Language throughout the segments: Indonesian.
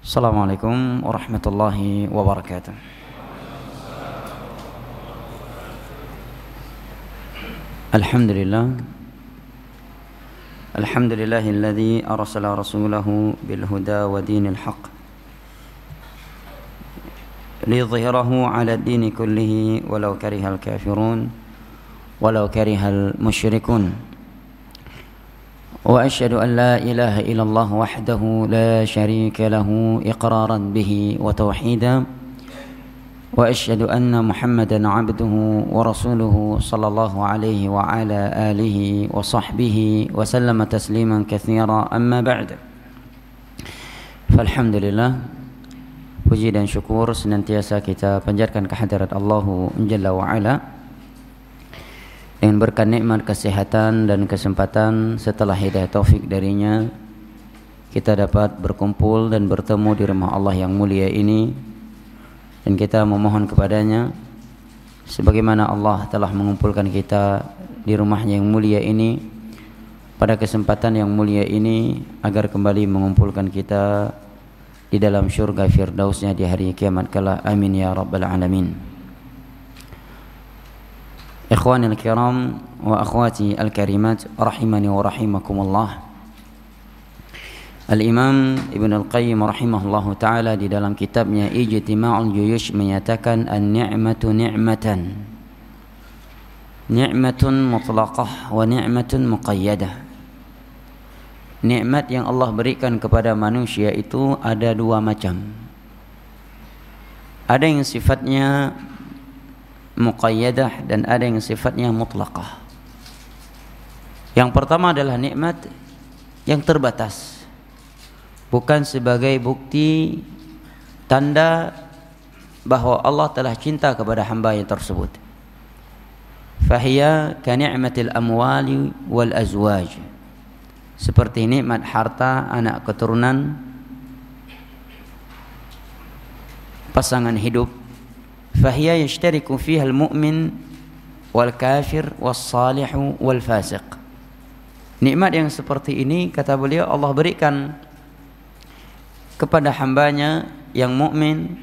السلام عليكم ورحمة الله وبركاته الحمد لله الحمد لله الذي أرسل رسوله بالهدى ودين الحق ليظهره على الدين كله ولو كره الكافرون ولو كره المشركون وأشهد أن لا إله إلا الله وحده لا شريك له إقرارا به وتوحيدا وأشهد أن محمدا عبده ورسوله صلى الله عليه وعلى آله وصحبه وسلم تسليما كثيرا. أما بعد فالحمد لله puji dan syukur senantiasa kita panjatkan kehadirat Allah Jalla wa Ala dengan berkat nikmat kesehatan dan kesempatan setelah hidayah taufik darinya kita dapat berkumpul dan bertemu di rumah Allah yang mulia ini. Dan kita memohon kepadanya sebagaimana Allah telah mengumpulkan kita di rumahnya yang mulia ini pada kesempatan yang mulia ini agar kembali mengumpulkan kita di dalam syurga firdausnya di hari kiamat kala amin ya rabbal alamin Ikhwani al-kiram wa akhwati al-karimat rahimani wa rahimakumullah. Al-Imam Ibn Al-Qayyim rahimahullah taala di dalam kitabnya Ijtima'ul Juyush menyatakan an-ni'matu ni'matan. Nikmat yang Allah berikan kepada manusia itu ada dua macam. Ada yang sifatnya muqayyadah dan ada yang sifatnya mutlaqah. Yang pertama adalah nikmat yang terbatas. Bukan sebagai bukti tanda bahwa Allah telah cinta kepada hamba yang tersebut. Fahiya ka ni'matil amwali wal azwaj. Seperti nikmat harta, anak keturunan, pasangan hidup fahiya yashtariku fiha al-mu'min wal kafir nikmat yang seperti ini kata beliau Allah berikan kepada hambanya yang mukmin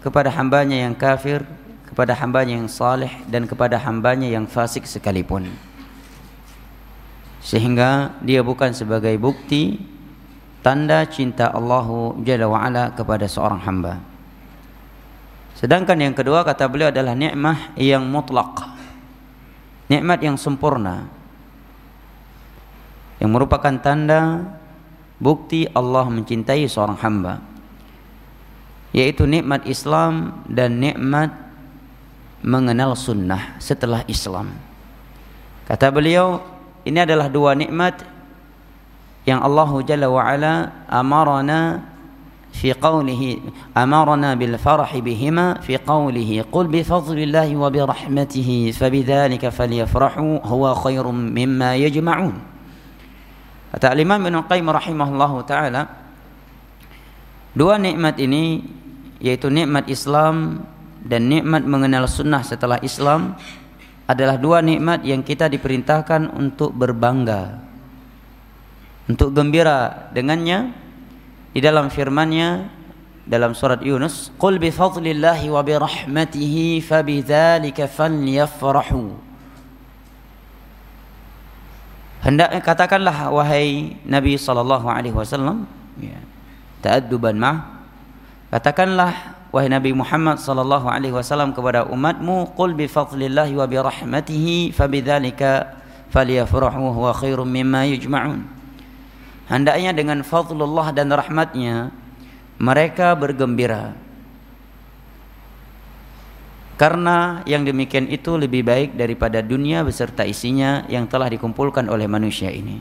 kepada hambanya yang kafir kepada hambanya yang saleh dan kepada hambanya yang fasik sekalipun sehingga dia bukan sebagai bukti tanda cinta Allah Jalla wa'ala kepada seorang hamba. Sedangkan yang kedua kata beliau adalah nikmah yang mutlak. Nikmat yang sempurna. Yang merupakan tanda bukti Allah mencintai seorang hamba. Yaitu nikmat Islam dan nikmat mengenal sunnah setelah Islam. Kata beliau, ini adalah dua nikmat yang Allah Jalla wa ala amarana في قوله أمرنا بالفرح بهما في قوله قل بفضل الله وبرحمته فبذلك فليفرحوا هو خير مما يجمعون Kata Imam Ibn Qayyim rahimahullah ta'ala Dua nikmat ini Yaitu nikmat Islam Dan nikmat mengenal sunnah setelah Islam Adalah dua nikmat yang kita diperintahkan untuk berbangga Untuk gembira dengannya di dalam firman-Nya dalam surat Yunus, "Qul bi fadlillahi wa bi rahmatihi fabidzalika falyafrahu." Hendaknya katakanlah wahai Nabi sallallahu alaihi wasallam, ya, ta'adduban ma katakanlah wahai Nabi Muhammad sallallahu alaihi wasallam kepada umatmu, "Qul bi fadlillahi wa bi rahmatihi fabidzalika falyafrahu huwa khairum mimma yujma'un." Hendaknya dengan fadlullah dan rahmatnya mereka bergembira. Karena yang demikian itu lebih baik daripada dunia beserta isinya yang telah dikumpulkan oleh manusia ini.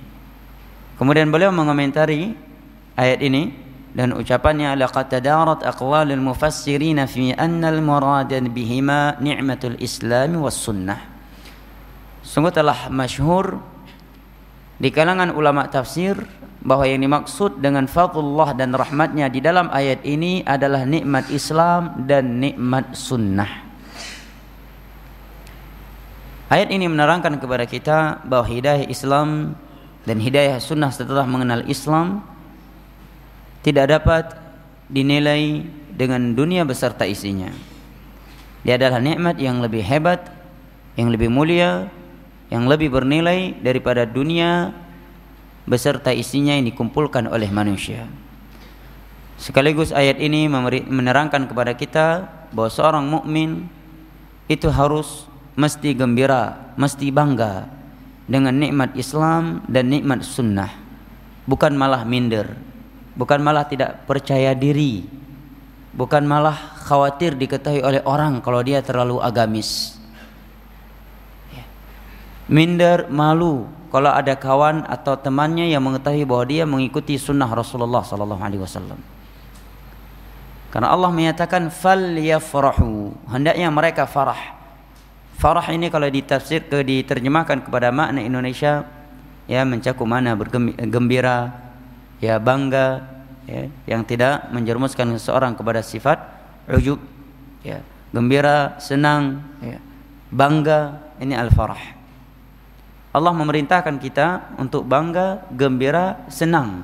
Kemudian beliau mengomentari ayat ini dan ucapannya laqad tadarat aqwalul mufassirin fi anna al-murad bihima ni'matul islam was sunnah. Sungguh telah masyhur di kalangan ulama tafsir bahwa yang dimaksud dengan fadlullah dan rahmatnya di dalam ayat ini adalah nikmat Islam dan nikmat sunnah. Ayat ini menerangkan kepada kita bahwa hidayah Islam dan hidayah sunnah setelah mengenal Islam tidak dapat dinilai dengan dunia beserta isinya. Dia adalah nikmat yang lebih hebat, yang lebih mulia, yang lebih bernilai daripada dunia beserta isinya yang dikumpulkan oleh manusia. Sekaligus ayat ini menerangkan kepada kita bahwa seorang mukmin itu harus mesti gembira, mesti bangga dengan nikmat Islam dan nikmat sunnah. Bukan malah minder, bukan malah tidak percaya diri, bukan malah khawatir diketahui oleh orang kalau dia terlalu agamis. Minder, malu kalau ada kawan atau temannya yang mengetahui bahwa dia mengikuti sunnah Rasulullah sallallahu alaihi wasallam. Karena Allah menyatakan fal yafrahu, hendaknya mereka farah. Farah ini kalau ditafsir ke diterjemahkan kepada makna Indonesia ya mencakup mana bergembira, ya bangga, ya, yang tidak menjerumuskan seseorang kepada sifat ujub, ya, gembira, senang, ya, bangga, ini al-farah. Allah memerintahkan kita untuk bangga, gembira, senang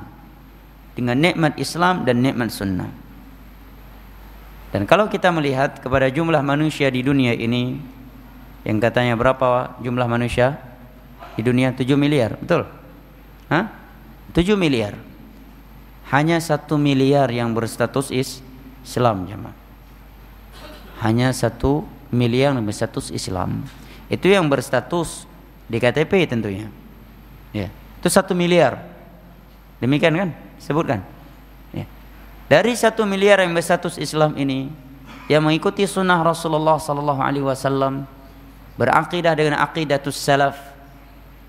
dengan nikmat Islam dan nikmat sunnah. Dan kalau kita melihat kepada jumlah manusia di dunia ini, yang katanya berapa jumlah manusia di dunia? 7 miliar betul? Hah? 7 miliar. Hanya satu miliar yang berstatus is Islam jemaah. Hanya satu miliar yang berstatus Islam. Itu yang berstatus di KTP tentunya ya itu satu miliar demikian kan sebutkan ya. dari satu miliar yang berstatus Islam ini yang mengikuti sunnah Rasulullah Sallallahu Alaihi Wasallam berakidah dengan akidatus salaf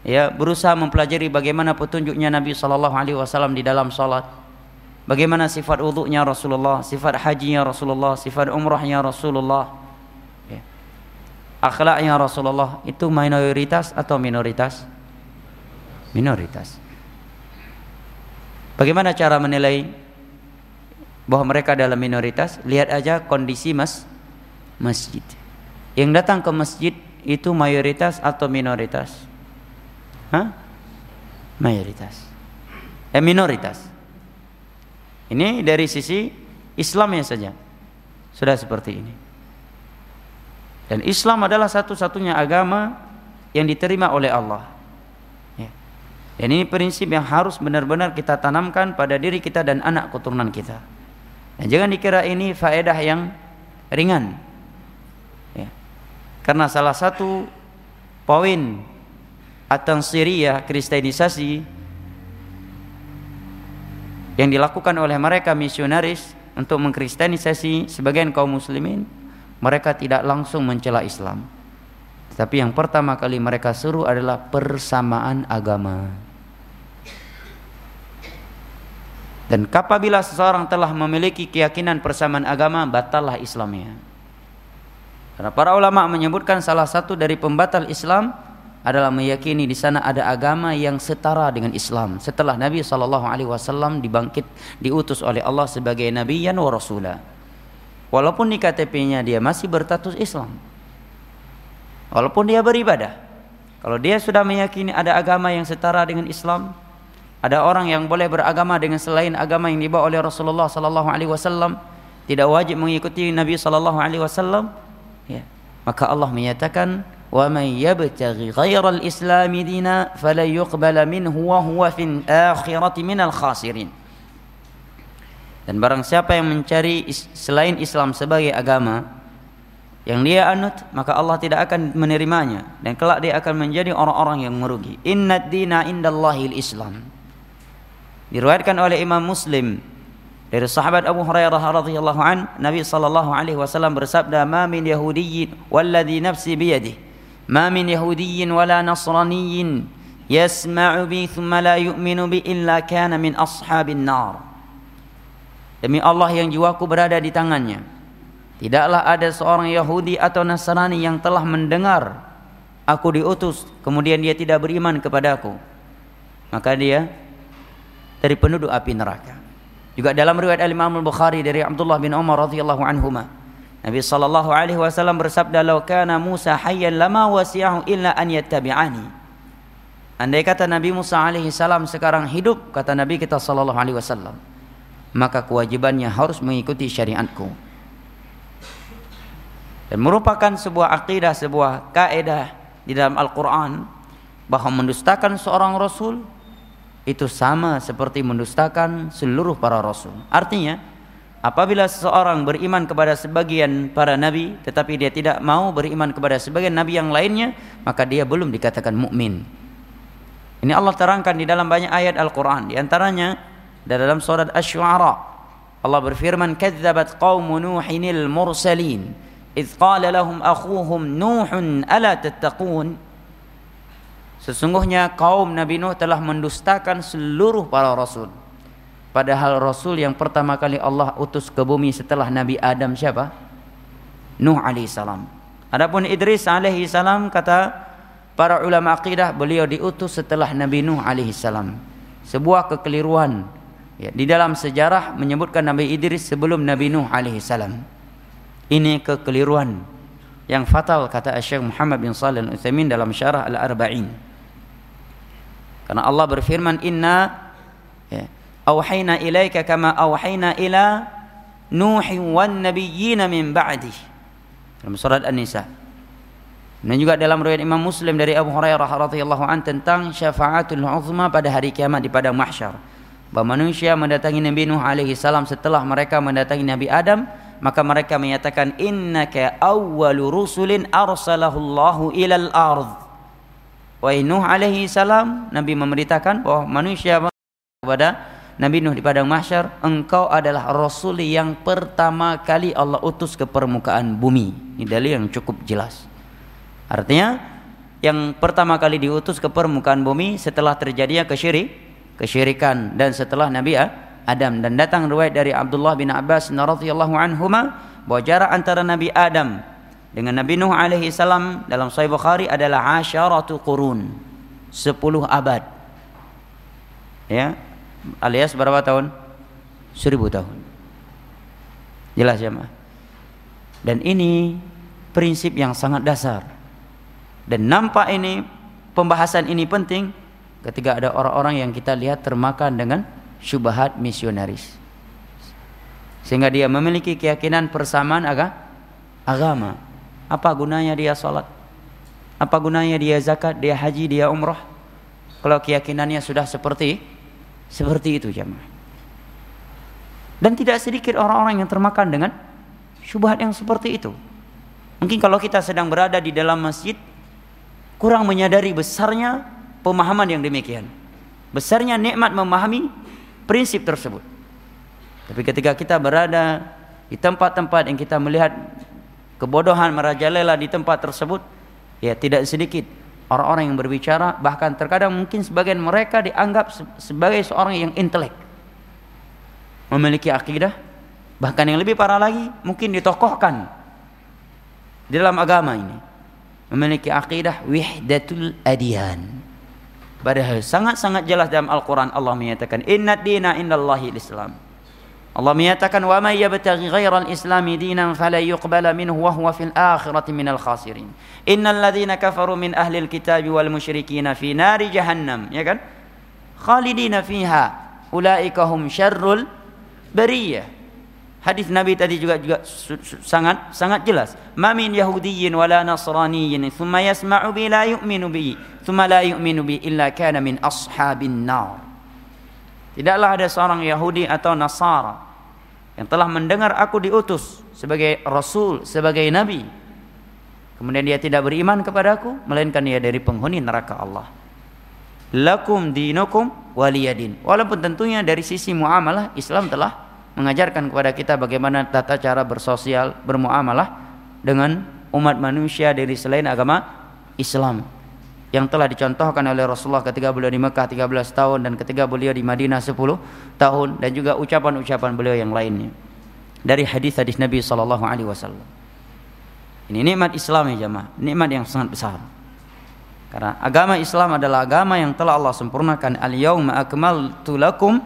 ya berusaha mempelajari bagaimana petunjuknya Nabi sallallahu alaihi wasallam di dalam salat bagaimana sifat wudhunya Rasulullah sifat hajinya Rasulullah sifat umrahnya Rasulullah. Akhlaknya Rasulullah itu minoritas atau minoritas minoritas bagaimana cara menilai bahwa mereka adalah minoritas lihat aja kondisi mas masjid yang datang ke masjid itu mayoritas atau minoritas? Hah? Mayoritas. Eh minoritas. Ini dari sisi Islamnya saja. Sudah seperti ini. Dan Islam adalah satu-satunya agama yang diterima oleh Allah. Ya. Dan ini prinsip yang harus benar-benar kita tanamkan pada diri kita dan anak keturunan kita. Dan jangan dikira ini faedah yang ringan. Karena salah satu poin At-Tansiriyah kristenisasi yang dilakukan oleh mereka misionaris untuk mengkristenisasi sebagian kaum muslimin mereka tidak langsung mencela Islam. Tapi yang pertama kali mereka suruh adalah persamaan agama. Dan apabila seseorang telah memiliki keyakinan persamaan agama batallah Islamnya. Karena para ulama menyebutkan salah satu dari pembatal Islam adalah meyakini di sana ada agama yang setara dengan Islam. Setelah Nabi wasallam dibangkit diutus oleh Allah sebagai nabi wa rasula. Walaupun di KTP-nya dia masih berstatus Islam. Walaupun dia beribadah. Kalau dia sudah meyakini ada agama yang setara dengan Islam, ada orang yang boleh beragama dengan selain agama yang dibawa oleh Rasulullah sallallahu alaihi wasallam, tidak wajib mengikuti Nabi sallallahu alaihi wasallam, ya. maka Allah menyatakan wa man yabtaghi ghairal islami dina fala yuqbala minhu wa huwa fil akhirati minal khasirin dan barang siapa yang mencari selain Islam sebagai agama yang dia anut maka Allah tidak akan menerimanya. Dan kelak dia akan menjadi orang-orang yang merugi. Inna dina indallahil islam diriwayatkan oleh Imam Muslim dari sahabat Abu Hurairah radhiyallahu an, Nabi sallallahu alaihi wasallam bersabda, "Ma min yahudiyyin walladhi nafsi biyadihi, ma min yahudiyyin wala nasraniyyin yasma'u bi thumma la yu'minu bi illa kana min ashabin nar." Demi Allah yang jiwaku berada di tangannya, tidaklah ada seorang Yahudi atau Nasrani yang telah mendengar aku diutus kemudian dia tidak beriman kepadaku, maka dia dari penduduk api neraka. Juga dalam riwayat Al-Imam Al-Bukhari dari Abdullah bin Umar radhiyallahu anhuma. Nabi sallallahu alaihi wasallam bersabda, "Lau kana Musa hayyan lama wasi'ahu illa an yattabi'ani." Andai kata Nabi Musa alaihi salam sekarang hidup, kata Nabi kita sallallahu alaihi wasallam, maka kewajibannya harus mengikuti syariatku. Dan merupakan sebuah akidah, sebuah kaidah di dalam Al-Qur'an bahwa mendustakan seorang rasul itu sama seperti mendustakan seluruh para rasul. Artinya, apabila seseorang beriman kepada sebagian para nabi tetapi dia tidak mau beriman kepada sebagian nabi yang lainnya, maka dia belum dikatakan mukmin. Ini Allah terangkan di dalam banyak ayat Al-Qur'an, di antaranya dalam surat Asy-Syu'ara. Allah berfirman, "Kadzdzabat qaumu Nuhinil mursalin, idz qala lahum akhuhum Nuhun ala tattaqun?" Sesungguhnya kaum Nabi Nuh telah mendustakan seluruh para rasul. Padahal rasul yang pertama kali Allah utus ke bumi setelah Nabi Adam siapa? Nuh alaihissalam. Adapun Idris alaihissalam kata para ulama akidah beliau diutus setelah Nabi Nuh alaihissalam. Sebuah kekeliruan ya, di dalam sejarah menyebutkan Nabi Idris sebelum Nabi Nuh alaihissalam. Ini kekeliruan yang fatal kata Syekh Muhammad bin Shalih Al-Utsaimin dalam Syarah Al-Arba'in. Karena Allah berfirman inna ya, auhayna ilaika kama auhayna ila Nuhi wan nabiyyina min ba'di. Dalam surat An-Nisa. Dan juga dalam riwayat Imam Muslim dari Abu Hurairah radhiyallahu an tentang syafaatul uzma pada hari kiamat di padang mahsyar. Bahwa manusia mendatangi Nabi Nuh alaihi salam setelah mereka mendatangi Nabi Adam, maka mereka menyatakan innaka awwalu rusulin arsalahu Allahu ilal ardh Wahai Nuh alaihi salam, Nabi memberitakan bahwa manusia kepada Nabi Nuh di padang mahsyar, engkau adalah rasul yang pertama kali Allah utus ke permukaan bumi. Ini dalil yang cukup jelas. Artinya yang pertama kali diutus ke permukaan bumi setelah terjadinya kesyirik, kesyirikan. Dan setelah Nabi Adam. Dan datang riwayat dari Abdullah bin Abbas radhiyallahu anhuma bahwa jarak antara Nabi Adam dengan Nabi Nuh alaihi salam dalam Sahih Bukhari adalah asyaratu qurun 10 abad. Ya alias berapa tahun? 1000 tahun. Jelas ya ma dan ini prinsip yang sangat dasar. Dan nampak ini pembahasan ini penting ketika ada orang-orang yang kita lihat termakan dengan syubhat misionaris sehingga dia memiliki keyakinan persamaan agama apa gunanya dia salat? Apa gunanya dia zakat, dia haji, dia umrah? Kalau keyakinannya sudah seperti seperti itu jemaah. Dan tidak sedikit orang-orang yang termakan dengan syubhat yang seperti itu. Mungkin kalau kita sedang berada di dalam masjid kurang menyadari besarnya pemahaman yang demikian. Besarnya nikmat memahami prinsip tersebut. Tapi ketika kita berada di tempat-tempat yang kita melihat kebodohan merajalela di tempat tersebut ya tidak sedikit orang-orang yang berbicara bahkan terkadang mungkin sebagian mereka dianggap sebagai seorang yang intelek memiliki akidah bahkan yang lebih parah lagi mungkin ditokohkan di dalam agama ini memiliki akidah wihdatul adiyan padahal sangat-sangat jelas dalam Al-Quran Allah menyatakan inna dina indallahi islam Allah menyatakan wa may yabtaghi ghairal islami dinan fala yuqbala minhu wa huwa fil akhirati minal khasirin. Innal ladzina kafaru min ahli alkitabi wal musyrikin fi nari jahannam, ya kan? Khalidina fiha ulaika hum syarrul bariyah. Hadis Nabi tadi juga juga sangat sangat jelas. Ma min yahudiyyin wala nasraniyyin thumma yasma'u bi la yu'minu bi thumma la yu'minu bi illa kana min ashabin nar. Tidaklah ada seorang Yahudi atau Nasara yang telah mendengar aku diutus sebagai rasul, sebagai nabi. Kemudian dia tidak beriman kepadaku, melainkan dia dari penghuni neraka Allah. Lakum dinukum waliyadin. Walaupun tentunya dari sisi muamalah Islam telah mengajarkan kepada kita bagaimana tata cara bersosial, bermuamalah dengan umat manusia dari selain agama Islam yang telah dicontohkan oleh Rasulullah ketika beliau di Mekah 13 tahun dan ketika beliau di Madinah 10 tahun dan juga ucapan-ucapan beliau yang lainnya dari hadis-hadis Nabi sallallahu alaihi wasallam. Ini nikmat Islam ya jemaah, nikmat yang sangat besar. Karena agama Islam adalah agama yang telah Allah sempurnakan. Al-yauma akmaltu lakum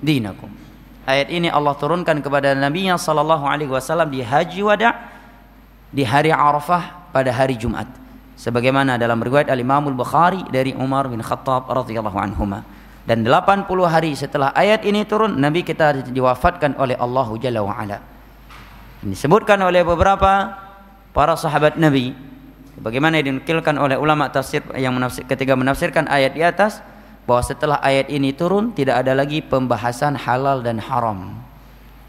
dinakum. Ayat ini Allah turunkan kepada Nabi sallallahu alaihi wasallam di Haji Wada di hari Arafah pada hari Jumat sebagaimana dalam riwayat Al Imam Al Bukhari dari Umar bin Khattab radhiyallahu anhuma Dan 80 hari setelah ayat ini turun, Nabi kita diwafatkan oleh Allah Jalla wa'ala. Ini disebutkan oleh beberapa para sahabat Nabi. Bagaimana dinukilkan oleh ulama tafsir yang menafsir, ketika menafsirkan ayat di atas, bahwa setelah ayat ini turun, tidak ada lagi pembahasan halal dan haram.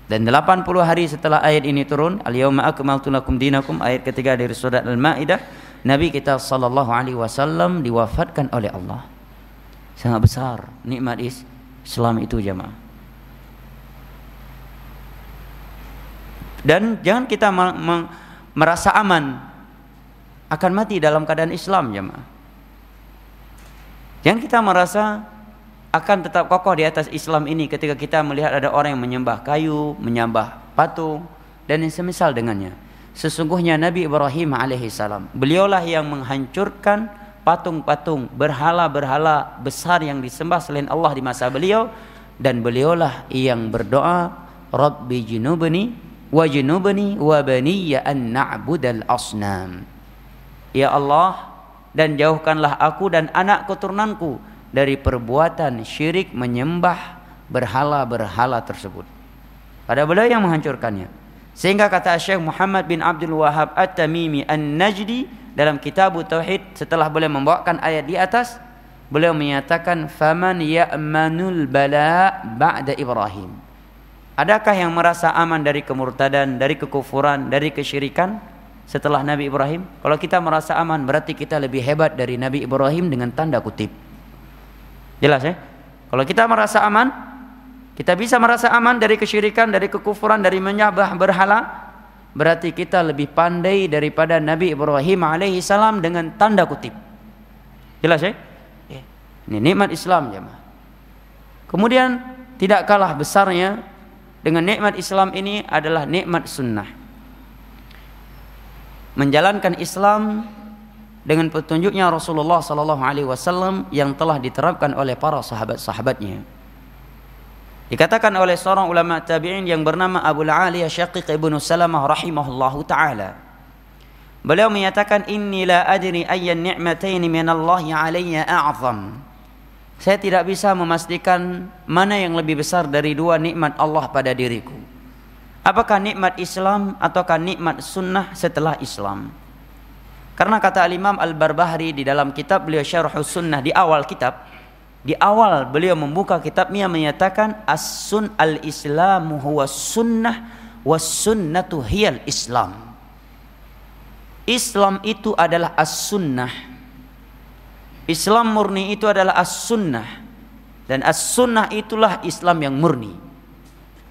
Dan 80 hari setelah ayat ini turun, al-yauma akmaltu lakum dinakum ayat ketiga dari surat Al-Maidah, Nabi kita sallallahu alaihi wasallam diwafatkan oleh Allah. Sangat besar nikmat Islam itu jemaah. Dan jangan kita merasa aman akan mati dalam keadaan Islam jemaah. Jangan kita merasa akan tetap kokoh di atas Islam ini ketika kita melihat ada orang yang menyembah kayu, menyembah patung dan yang semisal dengannya. Sesungguhnya Nabi Ibrahim alaihissalam, beliaulah yang menghancurkan patung-patung berhala-berhala besar yang disembah selain Allah di masa beliau dan beliaulah yang berdoa Rabbi junubni wa junubni wa baniya an na'budal asnam Ya Allah dan jauhkanlah aku dan anak keturunanku dari perbuatan syirik menyembah berhala-berhala tersebut. Pada beliau yang menghancurkannya. Sehingga kata Syekh Muhammad bin Abdul Wahab At-Tamimi An-Najdi dalam kitab tauhid setelah beliau membawakan ayat di atas beliau menyatakan faman ya'manul bala ba'da Ibrahim Adakah yang merasa aman dari kemurtadan, dari kekufuran, dari kesyirikan setelah Nabi Ibrahim? Kalau kita merasa aman berarti kita lebih hebat dari Nabi Ibrahim dengan tanda kutip. Jelas ya? Kalau kita merasa aman, kita bisa merasa aman dari kesyirikan, dari kekufuran, dari menyembah berhala, berarti kita lebih pandai daripada Nabi Ibrahim alaihi salam dengan tanda kutip. Jelas ya? ya. Ini nikmat Islam jemaah. Kemudian tidak kalah besarnya dengan nikmat Islam ini adalah nikmat sunnah. Menjalankan Islam dengan petunjuknya Rasulullah sallallahu alaihi wasallam yang telah diterapkan oleh para sahabat-sahabatnya. Dikatakan oleh seorang ulama tabi'in yang bernama Abu Aliyah Syaqiq ibnu Salamah rahimahullahu taala. Beliau menyatakan inni la adri ayyan ni'mataini min Allah alayya a'zam. Saya tidak bisa memastikan mana yang lebih besar dari dua nikmat Allah pada diriku. Apakah nikmat Islam ataukah nikmat sunnah setelah Islam? Karena kata Al-Imam Al-Barbahari di dalam kitab beliau Syarh Sunnah di awal kitab, di awal beliau membuka kitabnya menyatakan as-sun al-islamu huwa sunnah was sunnatu hiyal islam. Islam itu adalah as-sunnah. Islam murni itu adalah as-sunnah. Dan as-sunnah itulah Islam yang murni.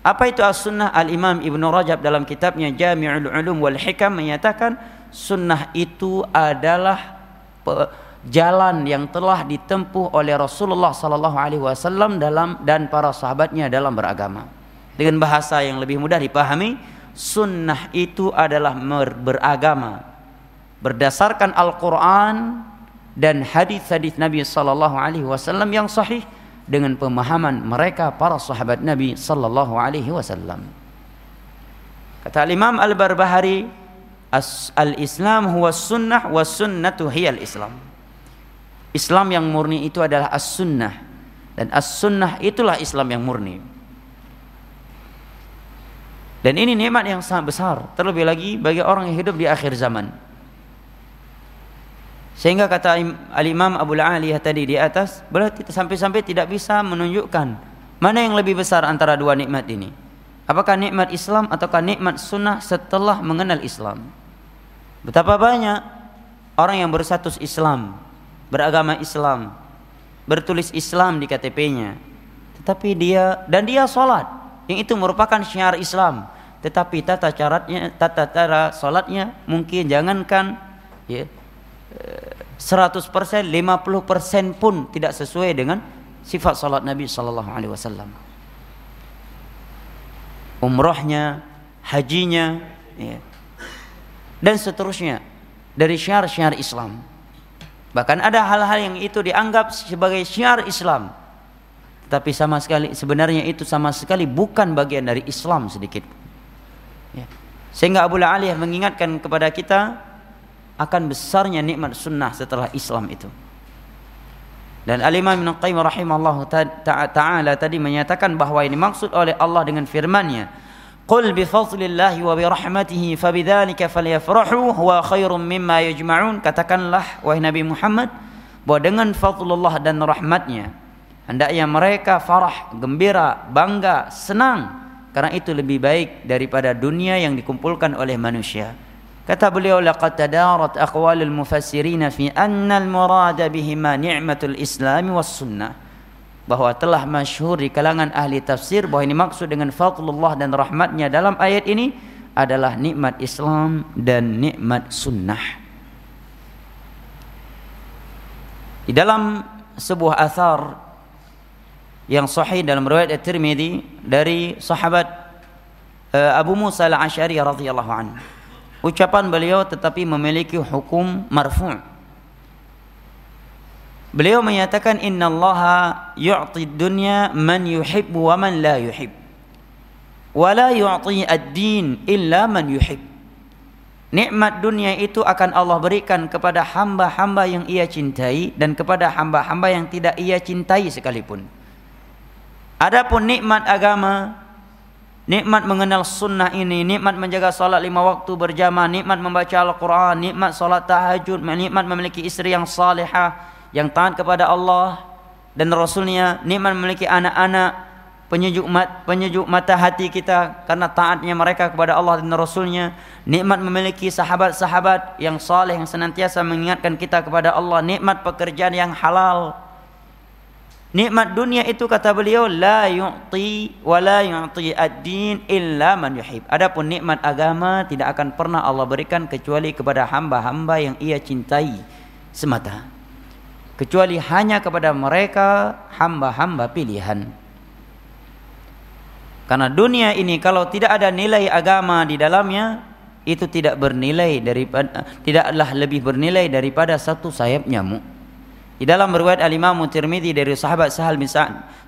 Apa itu as-sunnah? Al-Imam Ibn Rajab dalam kitabnya Jami'ul Ulum wal Hikam menyatakan sunnah itu adalah jalan yang telah ditempuh oleh Rasulullah sallallahu alaihi wasallam dalam dan para sahabatnya dalam beragama. Dengan bahasa yang lebih mudah dipahami, sunnah itu adalah beragama berdasarkan Al-Qur'an dan hadis-hadis Nabi sallallahu alaihi wasallam yang sahih dengan pemahaman mereka para sahabat Nabi sallallahu alaihi wasallam. Kata Imam Al-Barbahari, al-Islam huwa sunnah wa sunnatu hiyal Islam. Islam yang murni itu adalah as-sunnah dan as-sunnah itulah Islam yang murni. Dan ini nikmat yang sangat besar, terlebih lagi bagi orang yang hidup di akhir zaman. Sehingga kata Al-Imam Abu Aliyah tadi di atas, berarti sampai-sampai tidak bisa menunjukkan mana yang lebih besar antara dua nikmat ini. Apakah nikmat Islam ataukah nikmat sunnah setelah mengenal Islam? Betapa banyak orang yang berstatus Islam beragama Islam, bertulis Islam di KTP-nya. Tetapi dia dan dia sholat, yang itu merupakan syiar Islam. Tetapi tata caranya, tata cara sholatnya mungkin jangankan ya, 100%, 50% pun tidak sesuai dengan sifat sholat Nabi Sallallahu Alaihi Wasallam. Umrohnya, hajinya, ya. dan seterusnya dari syiar-syiar Islam. Bahkan ada hal-hal yang itu dianggap sebagai syiar Islam. Tapi sama sekali sebenarnya itu sama sekali bukan bagian dari Islam sedikit. Ya. Sehingga Abu Aliyah mengingatkan kepada kita akan besarnya nikmat sunnah setelah Islam itu. Dan Al-Imam Ibn Qayyim rahimahullah ta'ala tadi menyatakan bahawa ini maksud oleh Allah dengan firman-Nya. Qul bi fadlillahi wa bi rahmatihi fabidzalika falyafrahu huwa khairum mimma yajma'un. Katakanlah wahai Nabi Muhammad bahwa dengan fadlullah dan rahmatnya hendaknya mereka farah, gembira, bangga, senang karena itu lebih baik daripada dunia yang dikumpulkan oleh manusia. Kata beliau laqad tadarat aqwalul mufassirin fi anna al-murad bihima ni'matul Islam was sunnah. Bahwa telah masyhur di kalangan ahli tafsir bahwa ini maksud dengan fadlullah dan rahmatnya dalam ayat ini adalah nikmat Islam dan nikmat sunnah. Di dalam sebuah asar yang sahih dalam riwayat At-Tirmidzi dari sahabat uh, Abu Musa Al-Asy'ari radhiyallahu anhu ucapan beliau tetapi memiliki hukum marfu' Beliau menyatakan innallaha yu'ti dunya man yuhibbu wa man la yuhib. Wa la yu'ti ad-din illa man yuhib. Nikmat dunia itu akan Allah berikan kepada hamba-hamba yang ia cintai dan kepada hamba-hamba yang tidak ia cintai sekalipun. Adapun nikmat agama Nikmat mengenal sunnah ini, nikmat menjaga salat lima waktu berjamaah, nikmat membaca Al-Quran, nikmat salat tahajud, nikmat memiliki istri yang salihah, yang taat kepada Allah dan Rasulnya, nikmat memiliki anak-anak, penyejuk, mat, penyejuk mata hati kita karena taatnya mereka kepada Allah dan Rasulnya, nikmat memiliki sahabat-sahabat yang saleh yang senantiasa mengingatkan kita kepada Allah, nikmat pekerjaan yang halal, Nikmat dunia itu kata beliau la yu'ti wa la yu'ti ad-din illa man yuhib. Adapun nikmat agama tidak akan pernah Allah berikan kecuali kepada hamba-hamba yang ia cintai semata. Kecuali hanya kepada mereka hamba-hamba pilihan. Karena dunia ini kalau tidak ada nilai agama di dalamnya itu tidak bernilai daripada tidaklah lebih bernilai daripada satu sayap nyamuk. Di dalam riwayat Al-Imam Tirmizi dari sahabat Sahal bin Sa'ad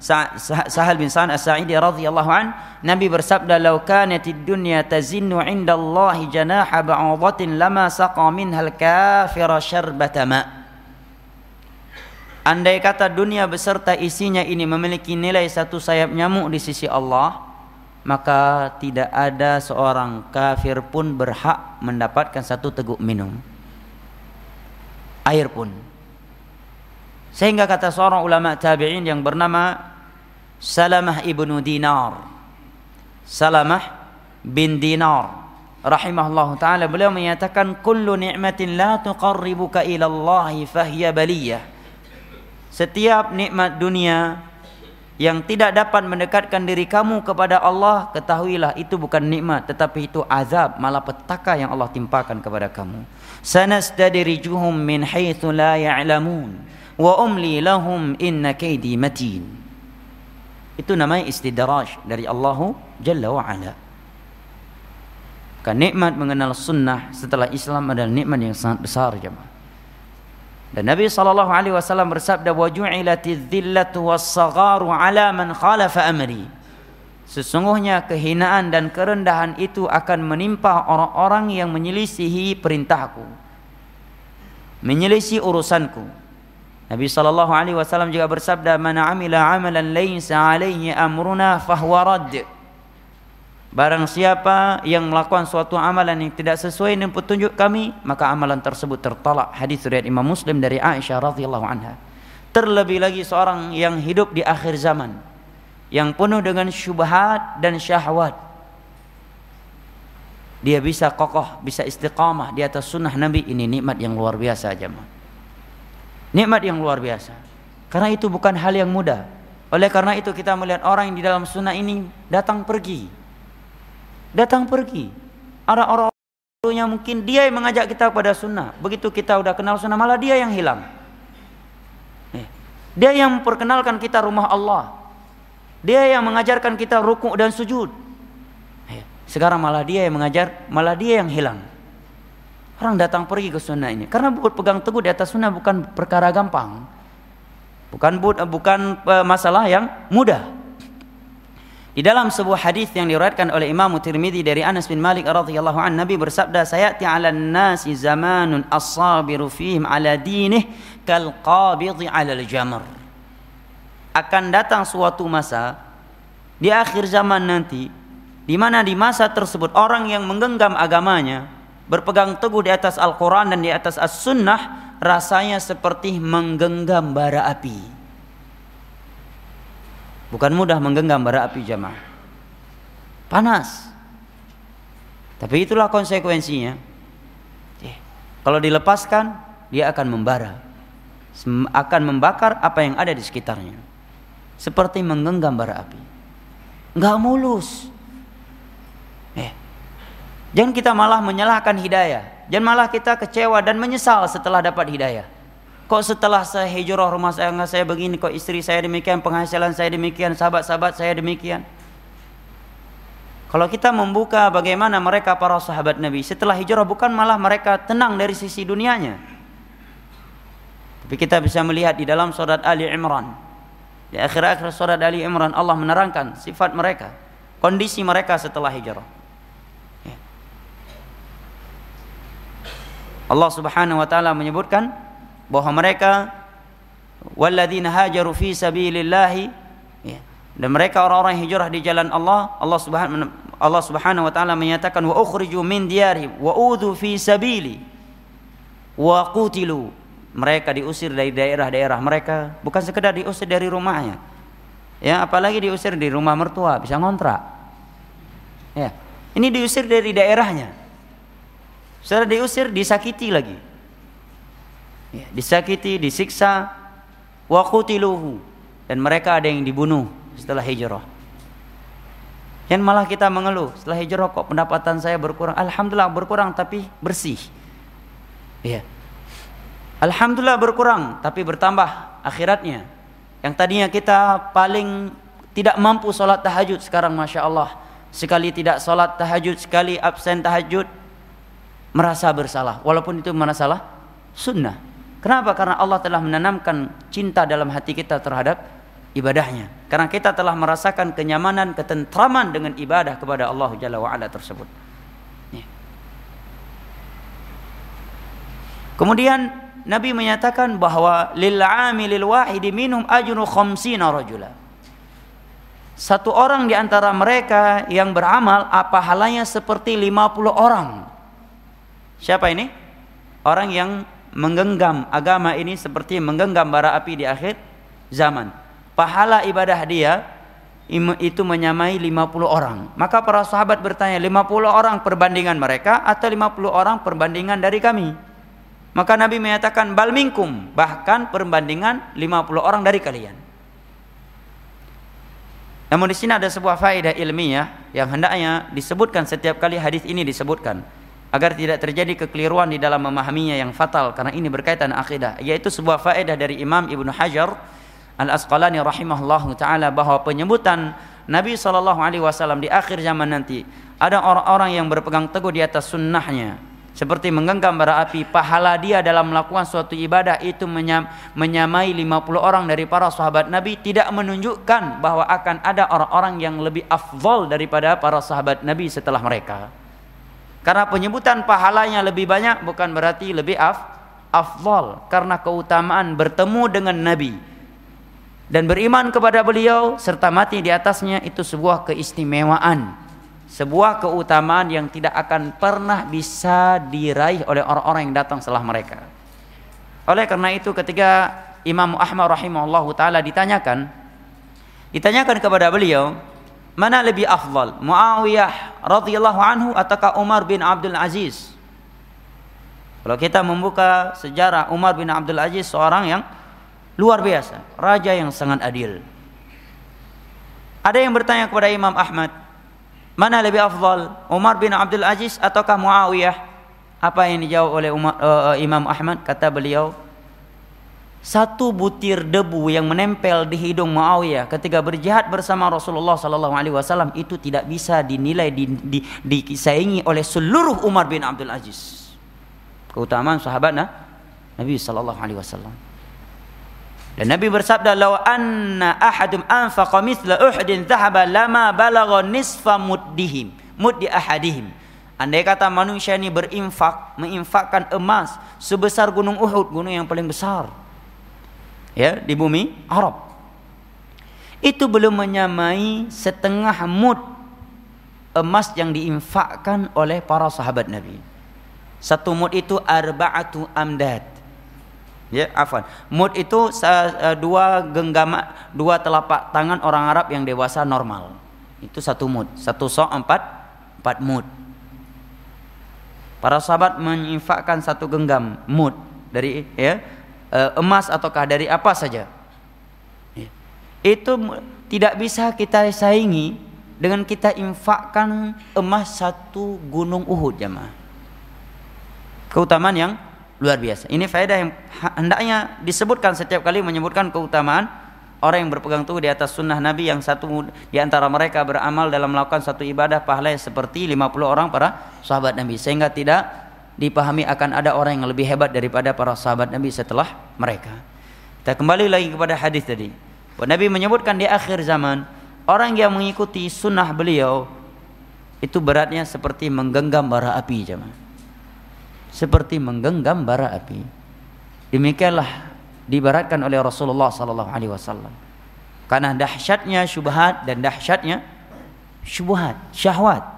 Sahal bin Sa'ad As-Sa'idi radhiyallahu an Nabi bersabda law kanatid dunya tazinnu 'inda Allah janaha ba'udatin lama saqa minha al-kafira syarbata ma. Andai kata dunia beserta isinya ini memiliki nilai satu sayap nyamuk di sisi Allah maka tidak ada seorang kafir pun berhak mendapatkan satu teguk minum. Air pun Sehingga kata seorang ulama tabi'in yang bernama Salamah ibnu Dinar. Salamah bin Dinar rahimahullah taala beliau menyatakan kullu ni'matin la tuqarribuka ila Allah baliyah. Setiap nikmat dunia yang tidak dapat mendekatkan diri kamu kepada Allah, ketahuilah itu bukan nikmat tetapi itu azab, malapetaka yang Allah timpakan kepada kamu. Sanastadrijuhum min haitsu la ya'lamun wa umli lahum inna kaidi matin itu namanya istidraj dari Allah Jalla wa Ala kan nikmat mengenal sunnah setelah Islam adalah nikmat yang sangat besar jemaah dan Nabi sallallahu alaihi wasallam bersabda wa ju'ilatiz dhillatu was-sagharu ala man khalafa amri Sesungguhnya kehinaan dan kerendahan itu akan menimpa orang-orang yang menyelisihi perintahku. Menyelisihi urusanku. Nabi sallallahu alaihi wasallam juga bersabda, "Man 'amila 'amalan laisa 'alaihi amruna fahuwa radd." Barang siapa yang melakukan suatu amalan yang tidak sesuai dengan petunjuk kami, maka amalan tersebut tertolak. Hadis riwayat Imam Muslim dari Aisyah radhiyallahu anha. Terlebih lagi seorang yang hidup di akhir zaman yang penuh dengan syubhat dan syahwat. Dia bisa kokoh, bisa istiqamah di atas sunnah Nabi ini nikmat yang luar biasa jemaah. Nikmat yang luar biasa. Karena itu bukan hal yang mudah. Oleh karena itu kita melihat orang yang di dalam sunnah ini datang pergi. Datang pergi. Ada orang yang mungkin dia yang mengajak kita kepada sunnah. Begitu kita udah kenal sunnah malah dia yang hilang. Eh, dia yang memperkenalkan kita rumah Allah. Dia yang mengajarkan kita rukuk dan sujud. Eh, sekarang malah dia yang mengajar, malah dia yang hilang. Orang datang pergi ke sunnah ini. Karena pegang teguh di atas sunnah bukan perkara gampang. Bukan bukan eh, masalah yang mudah. Di dalam sebuah hadis yang diriwayatkan oleh Imam Tirmidzi dari Anas bin Malik radhiyallahu an Nabi bersabda sayati 'alan nasi zamanun as-sabiru fihim 'ala dinih kal qabidhi 'ala al-jamr. Akan datang suatu masa di akhir zaman nanti di mana di masa tersebut orang yang menggenggam agamanya berpegang teguh di atas Al-Qur'an dan di atas As-Sunnah rasanya seperti menggenggam bara api. Bukan mudah menggenggam bara api jamaah. Panas. Tapi itulah konsekuensinya. Eh, kalau dilepaskan, dia akan membara. Akan membakar apa yang ada di sekitarnya. Seperti menggenggam bara api. Enggak mulus. Jangan kita malah menyalahkan hidayah. Jangan malah kita kecewa dan menyesal setelah dapat hidayah. Kok setelah saya hijrah rumah saya saya begini, kok istri saya demikian, penghasilan saya demikian, sahabat-sahabat saya demikian. Kalau kita membuka bagaimana mereka para sahabat Nabi setelah hijrah bukan malah mereka tenang dari sisi dunianya. Tapi kita bisa melihat di dalam surat Ali Imran. Di akhir-akhir surat Ali Imran Allah menerangkan sifat mereka, kondisi mereka setelah hijrah. Allah Subhanahu wa taala menyebutkan bahwa mereka walladzina hajaru fi sabilillahi ya, dan mereka orang-orang hijrah di jalan Allah Allah Subhanahu Allah Subhanahu wa taala menyatakan wa ukhriju min diyarihim wa udhu fi sabili wa qutilu. Mereka diusir dari daerah-daerah mereka bukan sekedar diusir dari rumahnya. Ya apalagi diusir di rumah mertua bisa ngontrak. Ya ini diusir dari daerahnya setelah diusir disakiti lagi ya, disakiti, disiksa, wa qutiluhu dan mereka ada yang dibunuh setelah hijrah. Yang malah kita mengeluh setelah hijrah kok pendapatan saya berkurang. Alhamdulillah berkurang tapi bersih. Ya. Alhamdulillah berkurang tapi bertambah akhiratnya. Yang tadinya kita paling tidak mampu sholat tahajud sekarang masya Allah sekali tidak sholat tahajud sekali absen tahajud merasa bersalah walaupun itu salah sunnah Kenapa? Karena Allah telah menanamkan cinta dalam hati kita terhadap ibadahnya. Karena kita telah merasakan kenyamanan, ketentraman dengan ibadah kepada Allah Jalla tersebut. Kemudian Nabi menyatakan bahwa lil amilil wahidi minhum ajru khamsina rajula. Satu orang di antara mereka yang beramal apa halanya seperti 50 orang. Siapa ini? Orang yang menggenggam agama ini seperti menggenggam bara api di akhir zaman. Pahala ibadah dia itu menyamai 50 orang. Maka para sahabat bertanya, 50 orang perbandingan mereka atau 50 orang perbandingan dari kami? Maka Nabi menyatakan bal minkum, bahkan perbandingan 50 orang dari kalian. Namun di sini ada sebuah faedah ilmiah yang hendaknya disebutkan setiap kali hadis ini disebutkan agar tidak terjadi kekeliruan di dalam memahaminya yang fatal karena ini berkaitan akidah yaitu sebuah faedah dari Imam Ibnu Hajar Al-Asqalani rahimahullahu taala bahwa penyebutan Nabi sallallahu alaihi wasallam di akhir zaman nanti ada orang-orang yang berpegang teguh di atas sunnahnya seperti menggenggam bara api pahala dia dalam melakukan suatu ibadah itu menyam, menyamai 50 orang dari para sahabat Nabi tidak menunjukkan bahwa akan ada orang-orang yang lebih afdol daripada para sahabat Nabi setelah mereka karena penyebutan pahalanya lebih banyak bukan berarti lebih af, afdal. Karena keutamaan bertemu dengan Nabi dan beriman kepada beliau serta mati di atasnya itu sebuah keistimewaan. Sebuah keutamaan yang tidak akan pernah bisa diraih oleh orang-orang yang datang setelah mereka. Oleh karena itu ketika Imam Ahmad rahimahullah taala ditanyakan ditanyakan kepada beliau Mana lebih afdal? Muawiyah radhiyallahu anhu ataukah Umar bin Abdul Aziz? Kalau kita membuka sejarah Umar bin Abdul Aziz seorang yang luar biasa, raja yang sangat adil. Ada yang bertanya kepada Imam Ahmad, mana lebih afdal? Umar bin Abdul Aziz ataukah Muawiyah? Apa yang dijawab oleh Umar, uh, Imam Ahmad? Kata beliau, satu butir debu yang menempel di hidung Muawiyah ketika berjihad bersama Rasulullah sallallahu alaihi wasallam itu tidak bisa dinilai di, di, disaingi oleh seluruh Umar bin Abdul Aziz. Keutamaan sahabat nah, Nabi sallallahu alaihi wasallam. Dan Nabi bersabda, "Law anna ahadum anfaqa mithla Uhudin dhahaba lama balagha nisfa muddihim, muddi ahadihim." Andai kata manusia ini berinfak, menginfakkan emas sebesar gunung Uhud, gunung yang paling besar. Ya, di bumi Arab. Itu belum menyamai setengah mud emas yang diinfakkan oleh para sahabat Nabi. Satu mud itu arba'atu amdad. Ya, afan. Mud itu uh, dua genggam dua telapak tangan orang Arab yang dewasa normal. Itu satu mud. Satu sok empat empat mud. Para sahabat menginfakkan satu genggam mud dari ya emas ataukah dari apa saja. Ya. Itu tidak bisa kita saingi dengan kita infakkan emas satu gunung Uhud jemaah. Keutamaan yang luar biasa. Ini faedah yang hendaknya disebutkan setiap kali menyebutkan keutamaan orang yang berpegang teguh di atas sunnah Nabi yang satu di antara mereka beramal dalam melakukan satu ibadah pahala seperti 50 orang para sahabat Nabi sehingga tidak dipahami akan ada orang yang lebih hebat daripada para sahabat Nabi setelah mereka. Kita kembali lagi kepada hadis tadi. Nabi menyebutkan di akhir zaman orang yang mengikuti sunnah beliau itu beratnya seperti menggenggam bara api jemaah seperti menggenggam bara api. Demikianlah dibaratkan oleh Rasulullah sallallahu alaihi wasallam. Karena dahsyatnya syubhat dan dahsyatnya syubhat, syahwat.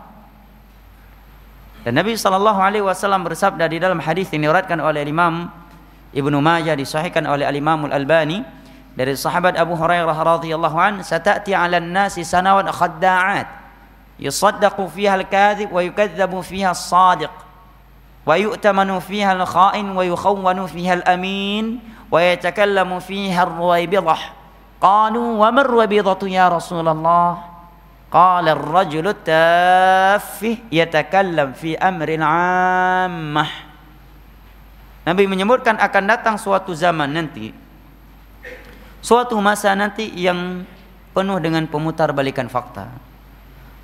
Dan Nabi sallallahu alaihi wasallam bersabda di dalam hadis yang diriwayatkan oleh Imam Ibnu Majah disahihkan oleh Al-Imam Al-Albani dari sahabat Abu Hurairah radhiyallahu an, "Sata'ti 'alan nasi sanawat khadda'at yusaddaqu fiha al-kadhib wa yukadzabu fiha as-sadiq." ويؤتمن فيها الخائن ويخون فيها الأمين ويتكلم فيها الرويبضة قالوا وما الرويبضة يا رسول الله Qala ar-rajulu taffih yatakallam fi amrin ammah. Nabi menyebutkan akan datang suatu zaman nanti suatu masa nanti yang penuh dengan pemutarbalikan fakta.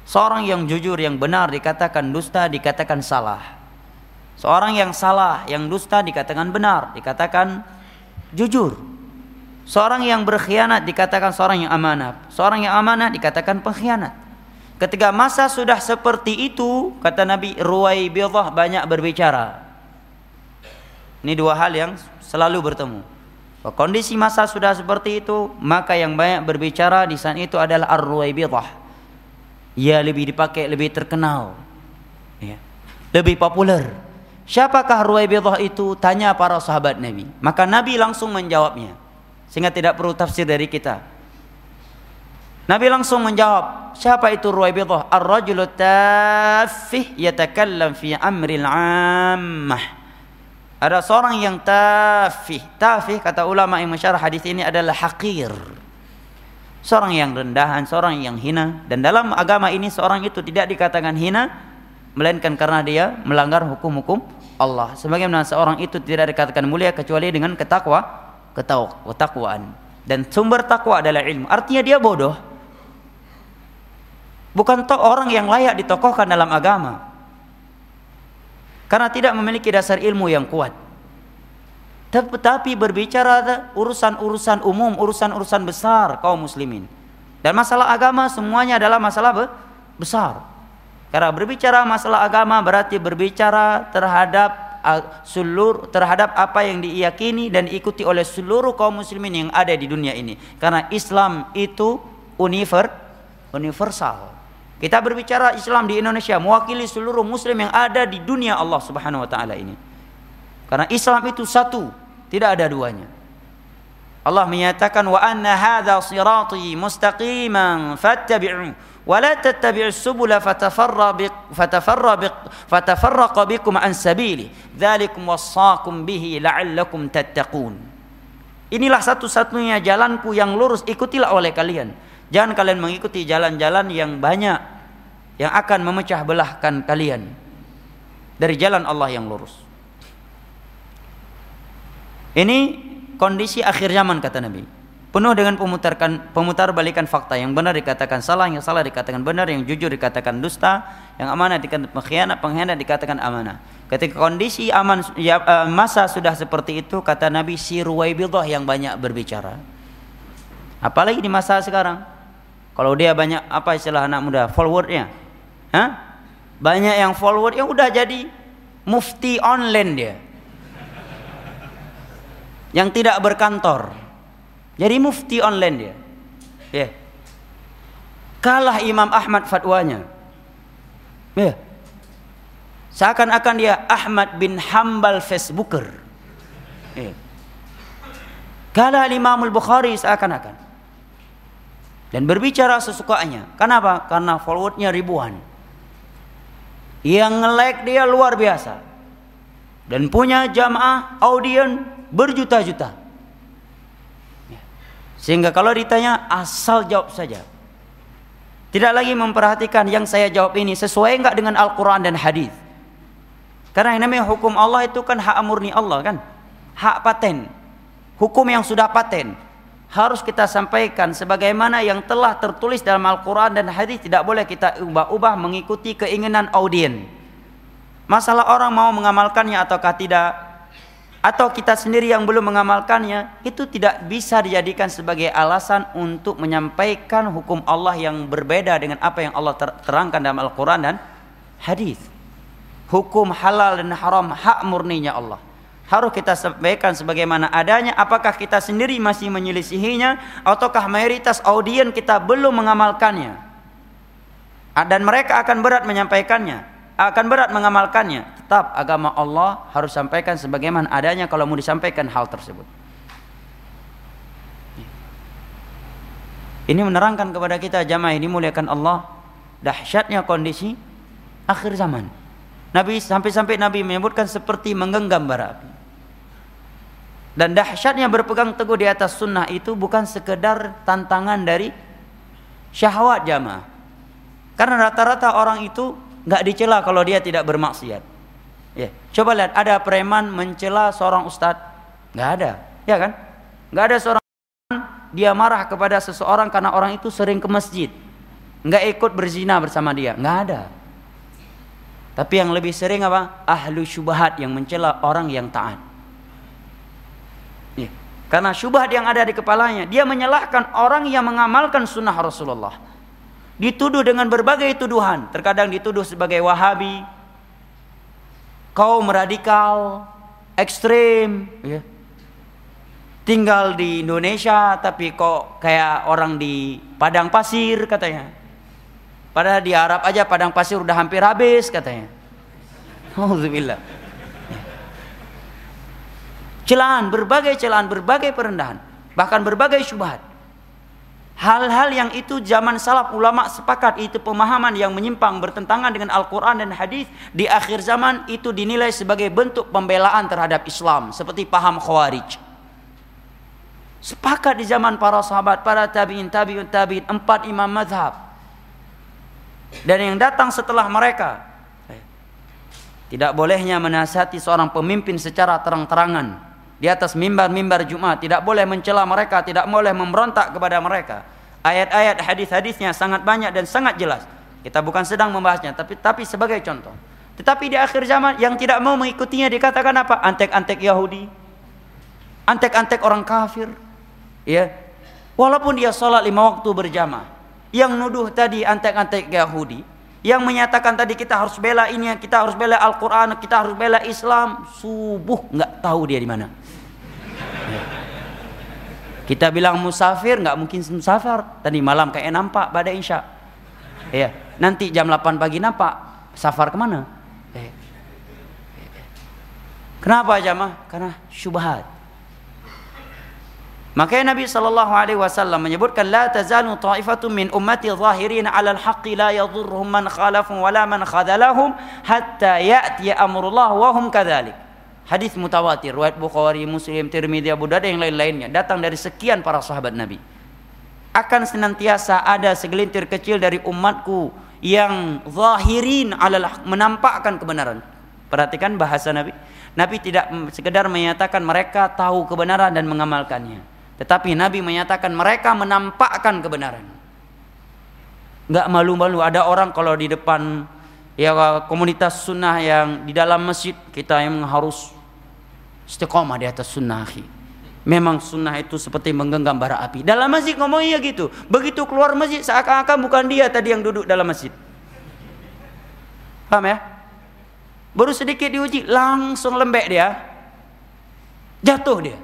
Seorang yang jujur yang benar dikatakan dusta, dikatakan salah. Seorang yang salah, yang dusta dikatakan benar, dikatakan jujur. Seorang yang berkhianat dikatakan seorang yang amanah. Seorang yang amanah dikatakan pengkhianat. Ketika masa sudah seperti itu, kata Nabi Ruwaibidah banyak berbicara. Ini dua hal yang selalu bertemu. Kondisi masa sudah seperti itu, maka yang banyak berbicara di saat itu adalah Ar-Ruwaibidah. Ia lebih dipakai, lebih terkenal. Ya. Lebih populer Siapakah Ruwaibidah itu? Tanya para sahabat Nabi. Maka Nabi langsung menjawabnya. Sehingga tidak perlu tafsir dari kita. Nabi langsung menjawab, siapa itu Ruwaibidah? Ar-rajulu tafih yatakallam fi amril ammah. Ada seorang yang tafih. Tafih kata ulama yang mensyarah hadis ini adalah hakir. Seorang yang rendahan, seorang yang hina dan dalam agama ini seorang itu tidak dikatakan hina melainkan karena dia melanggar hukum-hukum Allah. Sebagaimana seorang itu tidak dikatakan mulia kecuali dengan ketakwa, ketakwaan. Dan sumber takwa adalah ilmu. Artinya dia bodoh. Bukan toh orang yang layak ditokohkan dalam agama. Karena tidak memiliki dasar ilmu yang kuat. Tetapi berbicara urusan-urusan umum, urusan-urusan besar kaum muslimin. Dan masalah agama semuanya adalah masalah besar. Karena berbicara masalah agama berarti berbicara terhadap seluruh terhadap apa yang diyakini dan diikuti oleh seluruh kaum muslimin yang ada di dunia ini. Karena Islam itu univer, universal. Kita berbicara Islam di Indonesia mewakili seluruh muslim yang ada di dunia Allah Subhanahu wa taala ini. Karena Islam itu satu, tidak ada duanya. Allah menyatakan wa anna hadza sirati mustaqiman fattabi'u wa la tattabi'us subula fatafarra bi bikum an sabili dzalikum wasaqum bihi la'allakum tattaqun Inilah satu-satunya jalanku yang lurus ikutilah oleh kalian jangan kalian mengikuti jalan-jalan yang banyak yang akan memecah belahkan kalian dari jalan Allah yang lurus ini kondisi akhir zaman kata Nabi penuh dengan pemutarkan pemutar balikan fakta yang benar dikatakan salah yang salah dikatakan benar yang jujur dikatakan dusta yang amanah dikatakan pengkhianat, pengkhianat dikatakan amanah. Ketika kondisi aman ya, uh, masa sudah seperti itu, kata Nabi si Ruwaibidah yang banyak berbicara. Apalagi di masa sekarang. Kalau dia banyak apa istilah anak muda, forwardnya, Banyak yang forward yang udah jadi mufti online dia. Yang tidak berkantor. Jadi mufti online dia. Yeah. Kalah Imam Ahmad fatwanya. Ya. Yeah. Seakan-akan dia Ahmad bin Hambal Facebooker. Yeah. Kalah Imam Al-Bukhari seakan-akan. Dan berbicara sesukanya. Kenapa? Karena forwardnya ribuan. Yang nge-like dia luar biasa. Dan punya jamaah audien berjuta-juta. Sehingga kalau ditanya asal jawab saja. Tidak lagi memperhatikan yang saya jawab ini sesuai enggak dengan Al-Quran dan hadis. Karena yang namanya hukum Allah itu kan hak murni Allah kan. Hak paten. Hukum yang sudah paten. Harus kita sampaikan sebagaimana yang telah tertulis dalam Al-Quran dan hadis tidak boleh kita ubah-ubah mengikuti keinginan audien. Masalah orang mau mengamalkannya ataukah tidak atau kita sendiri yang belum mengamalkannya itu tidak bisa dijadikan sebagai alasan untuk menyampaikan hukum Allah yang berbeda dengan apa yang Allah terangkan dalam Al-Quran dan hadis. Hukum halal dan haram hak murninya Allah. Harus kita sampaikan sebagaimana adanya. Apakah kita sendiri masih menyelisihinya ataukah mayoritas audien kita belum mengamalkannya? Dan mereka akan berat menyampaikannya akan berat mengamalkannya. Tetap agama Allah harus sampaikan sebagaimana adanya kalau mau disampaikan hal tersebut. Ini menerangkan kepada kita jamaah ini muliakan Allah dahsyatnya kondisi akhir zaman. Nabi sampai-sampai Nabi menyebutkan seperti menggenggam bara api. Dan dahsyatnya berpegang teguh di atas sunnah itu bukan sekedar tantangan dari syahwat jamaah. Karena rata-rata orang itu nggak dicela kalau dia tidak bermaksiat. Ya, coba lihat ada preman mencela seorang ustadz, nggak ada, ya kan? Nggak ada seorang dia marah kepada seseorang karena orang itu sering ke masjid, nggak ikut berzina bersama dia, nggak ada. Tapi yang lebih sering apa? Ahlu syubhat yang mencela orang yang taat. Karena syubhat yang ada di kepalanya, dia menyalahkan orang yang mengamalkan sunnah Rasulullah dituduh dengan berbagai tuduhan. Terkadang dituduh sebagai Wahabi, kaum radikal, ekstrim, ya. tinggal di Indonesia tapi kok kayak orang di padang pasir katanya. Padahal di Arab aja padang pasir udah hampir habis katanya. Alhamdulillah. Celaan, berbagai celaan, berbagai perendahan, bahkan berbagai syubhat. Hal-hal yang itu zaman salaf ulama sepakat itu pemahaman yang menyimpang bertentangan dengan Al-Quran dan hadis di akhir zaman itu dinilai sebagai bentuk pembelaan terhadap Islam seperti paham Khawarij. Sepakat di zaman para sahabat, para tabiin, tabiun, tabiin, empat imam madhab. Dan yang datang setelah mereka tidak bolehnya menasihati seorang pemimpin secara terang-terangan di atas mimbar-mimbar Jumat, tidak boleh mencela mereka, tidak boleh memberontak kepada mereka. Ayat-ayat hadis-hadisnya sangat banyak dan sangat jelas. Kita bukan sedang membahasnya, tapi tapi sebagai contoh. Tetapi di akhir zaman yang tidak mau mengikutinya dikatakan apa? Antek-antek Yahudi. Antek-antek orang kafir. Ya. Walaupun dia sholat lima waktu berjamaah. Yang nuduh tadi antek-antek Yahudi. Yang menyatakan tadi kita harus bela ini, kita harus bela Al-Quran, kita harus bela Islam. Subuh nggak tahu dia di mana. Kita bilang musafir nggak mungkin musafir. Tadi malam kayak nampak pada insya. Ya, nanti jam 8 pagi nampak safar ke mana? Eh. Kenapa jamaah? Karena syubhat. Makanya Nabi sallallahu alaihi wasallam menyebutkan la tazalu ta'ifatun min ummati zahirin 'ala al-haqqi la yadhurruhum man khalafahum wala man khadalahum hatta ya'ti amrullah wa hum kadzalik. Hadis mutawatir, riwayat Bukhari, Muslim, Tirmidzi, Abu Dawud yang lain-lainnya datang dari sekian para sahabat Nabi. Akan senantiasa ada segelintir kecil dari umatku yang zahirin alal menampakkan kebenaran. Perhatikan bahasa Nabi. Nabi tidak sekedar menyatakan mereka tahu kebenaran dan mengamalkannya. Tetapi Nabi menyatakan mereka menampakkan kebenaran. Enggak malu-malu ada orang kalau di depan ya komunitas sunnah yang di dalam masjid kita yang harus istiqomah di atas sunnah Memang sunnah itu seperti menggenggam bara api. Dalam masjid ngomong iya gitu. Begitu keluar masjid seakan-akan bukan dia tadi yang duduk dalam masjid. Paham ya? Baru sedikit diuji langsung lembek dia. Jatuh dia.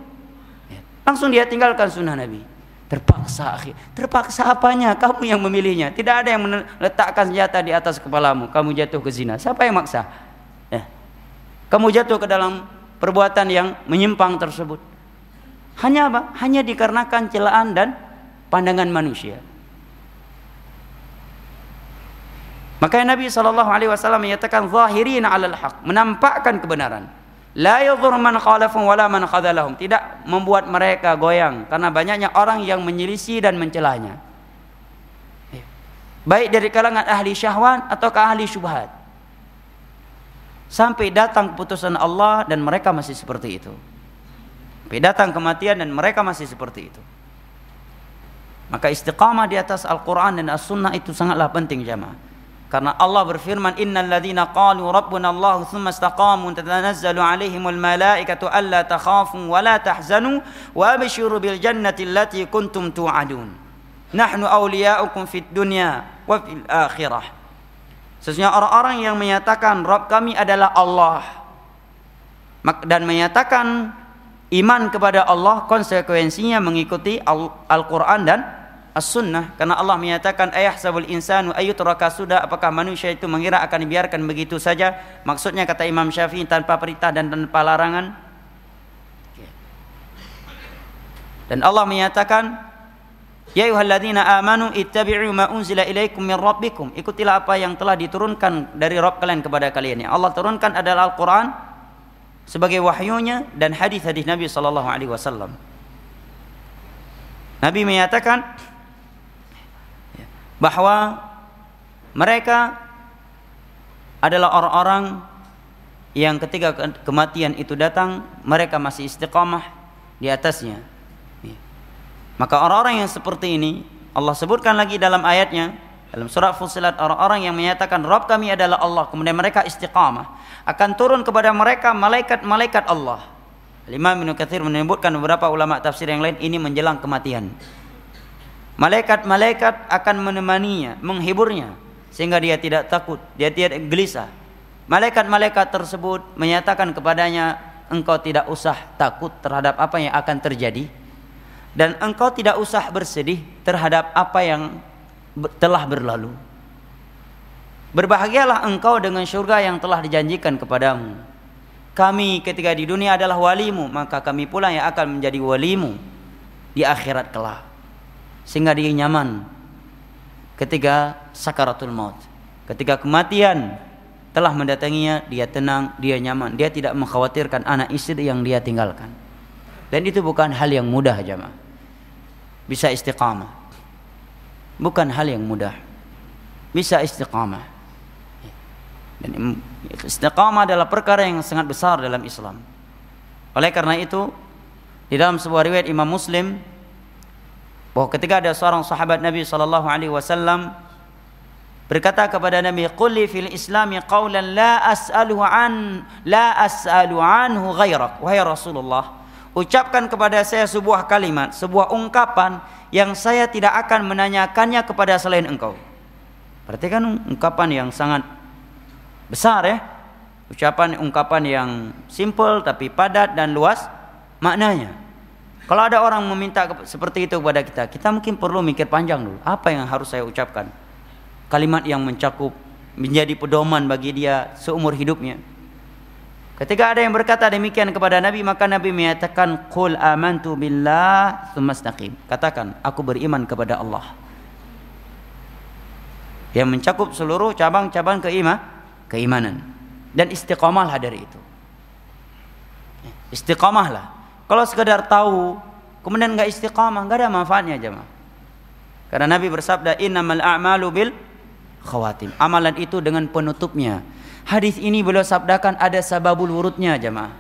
Langsung dia tinggalkan sunnah Nabi. Terpaksa akhir. Terpaksa apanya? Kamu yang memilihnya. Tidak ada yang meletakkan senjata di atas kepalamu. Kamu jatuh ke zina. Siapa yang maksa? Ya. Kamu jatuh ke dalam perbuatan yang menyimpang tersebut. Hanya apa? Hanya dikarenakan celaan dan pandangan manusia. Makanya Nabi Wasallam menyatakan zahirin alal haq, menampakkan kebenaran. La yadhur man khalafum wala man khadalahum. Tidak membuat mereka goyang karena banyaknya orang yang menyelisih dan mencelanya. Baik dari kalangan ahli syahwan atau ke ahli syubhat. Sampai datang keputusan Allah dan mereka masih seperti itu. Sampai datang kematian dan mereka masih seperti itu. Maka istiqamah di atas Al-Quran dan As-Sunnah itu sangatlah penting jamaah. Karena Allah berfirman innal ladzina qalu rabbuna Allah tsumma istaqamu tatanazzalu alaihimul malaikatu alla takhafu wa la tahzanu wa abshiru bil jannati allati kuntum tu'adun. Nahnu awliya'ukum fid dunya wa fil akhirah. Sesungguhnya orang-orang yang menyatakan Rabb kami adalah Allah dan menyatakan iman kepada Allah konsekuensinya mengikuti Al-Qur'an dan as-sunnah karena Allah menyatakan ayah sabul insanu ayutraka sudah apakah manusia itu mengira akan dibiarkan begitu saja maksudnya kata Imam Syafi'i tanpa perintah dan tanpa larangan dan Allah menyatakan Ya ayyuhalladzina amanu ittabi'u ma unzila ilaikum min rabbikum. Ikutilah apa yang telah diturunkan dari Rabb kalian kepada kalian. Yang Allah turunkan adalah Al-Qur'an sebagai wahyunya dan hadis-hadis Nabi sallallahu alaihi wasallam. Nabi menyatakan bahwa mereka adalah orang-orang yang ketika kematian itu datang mereka masih istiqamah di atasnya. Maka orang-orang yang seperti ini Allah sebutkan lagi dalam ayatnya dalam surah Fusilat orang-orang yang menyatakan Rabb kami adalah Allah kemudian mereka istiqamah akan turun kepada mereka malaikat-malaikat Allah. Imam Ibnu Katsir menyebutkan beberapa ulama tafsir yang lain ini menjelang kematian. Malaikat-malaikat akan menemaninya, menghiburnya sehingga dia tidak takut, dia tidak gelisah. Malaikat-malaikat tersebut menyatakan kepadanya, engkau tidak usah takut terhadap apa yang akan terjadi dan engkau tidak usah bersedih terhadap apa yang telah berlalu. Berbahagialah engkau dengan surga yang telah dijanjikan kepadamu. Kami ketika di dunia adalah walimu, maka kami pula yang akan menjadi walimu di akhirat kelak sehingga dia nyaman ketika sakaratul maut. Ketika kematian telah mendatanginya, dia tenang, dia nyaman, dia tidak mengkhawatirkan anak istri yang dia tinggalkan. Dan itu bukan hal yang mudah jemaah. Bisa istiqamah. Bukan hal yang mudah. Bisa istiqamah. Dan istiqamah adalah perkara yang sangat besar dalam Islam. Oleh karena itu, di dalam sebuah riwayat Imam Muslim bahwa ketika ada seorang sahabat Nabi sallallahu alaihi wasallam berkata kepada Nabi, "Qul fil Islam qawlan la as'aluhu an la as'alu anhu ghairak." Wahai Rasulullah, ucapkan kepada saya sebuah kalimat, sebuah ungkapan yang saya tidak akan menanyakannya kepada selain engkau. Perhatikan ungkapan yang sangat besar ya. Ucapan ungkapan yang simple tapi padat dan luas maknanya. Kalau ada orang meminta seperti itu kepada kita, kita mungkin perlu mikir panjang dulu. Apa yang harus saya ucapkan? Kalimat yang mencakup menjadi pedoman bagi dia seumur hidupnya. Ketika ada yang berkata demikian kepada Nabi, maka Nabi menyatakan, "Qul amantu billah tsumma Katakan, aku beriman kepada Allah. Yang mencakup seluruh cabang-cabang keiman, keimanan. Dan istiqomahlah dari itu. Istiqomahlah kalau sekedar tahu, kemudian nggak istiqamah, nggak ada manfaatnya jemaah. Karena Nabi bersabda, "Innamal a'malu bil khawatim." Amalan itu dengan penutupnya. Hadis ini beliau sabdakan ada sababul wurudnya jemaah.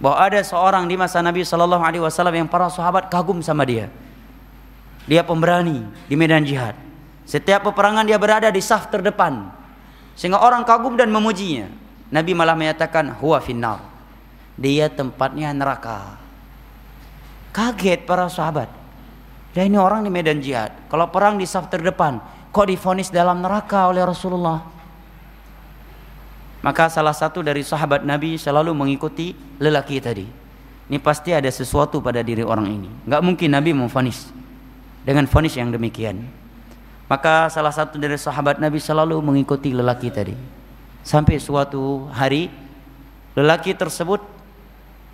Bahwa ada seorang di masa Nabi Shallallahu Alaihi Wasallam yang para sahabat kagum sama dia. Dia pemberani di medan jihad. Setiap peperangan dia berada di saf terdepan. Sehingga orang kagum dan memujinya. Nabi malah menyatakan huwa finnar. Dia tempatnya neraka. Kaget para sahabat. Dan ini orang di medan jihad. Kalau perang di saf terdepan, kok difonis dalam neraka oleh Rasulullah? Maka salah satu dari sahabat Nabi selalu mengikuti lelaki tadi. Ini pasti ada sesuatu pada diri orang ini. Enggak mungkin Nabi memfonis dengan fonis yang demikian. Maka salah satu dari sahabat Nabi selalu mengikuti lelaki tadi. Sampai suatu hari lelaki tersebut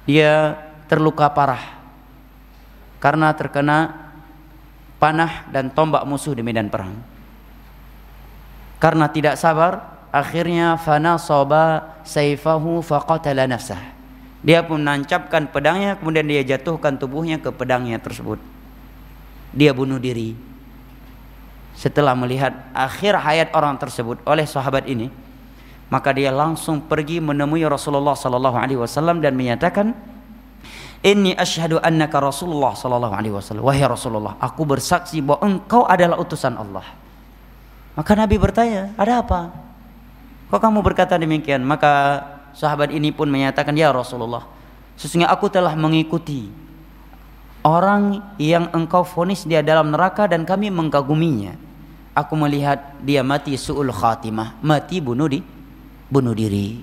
dia terluka parah karena terkena panah dan tombak musuh di medan perang. Karena tidak sabar, akhirnya fana soba saifahu faqatala nafsah. Dia pun menancapkan pedangnya kemudian dia jatuhkan tubuhnya ke pedangnya tersebut. Dia bunuh diri. Setelah melihat akhir hayat orang tersebut oleh sahabat ini, maka dia langsung pergi menemui Rasulullah sallallahu alaihi wasallam dan menyatakan Inni asyhadu annaka Rasulullah sallallahu alaihi wasallam. Wahai Rasulullah, aku bersaksi bahwa engkau adalah utusan Allah. Maka Nabi bertanya, "Ada apa?" Kok kamu berkata demikian? Maka sahabat ini pun menyatakan, "Ya Rasulullah, sesungguhnya aku telah mengikuti orang yang engkau fonis dia dalam neraka dan kami mengkaguminya. Aku melihat dia mati su'ul khatimah, mati bunuh di bunuh diri.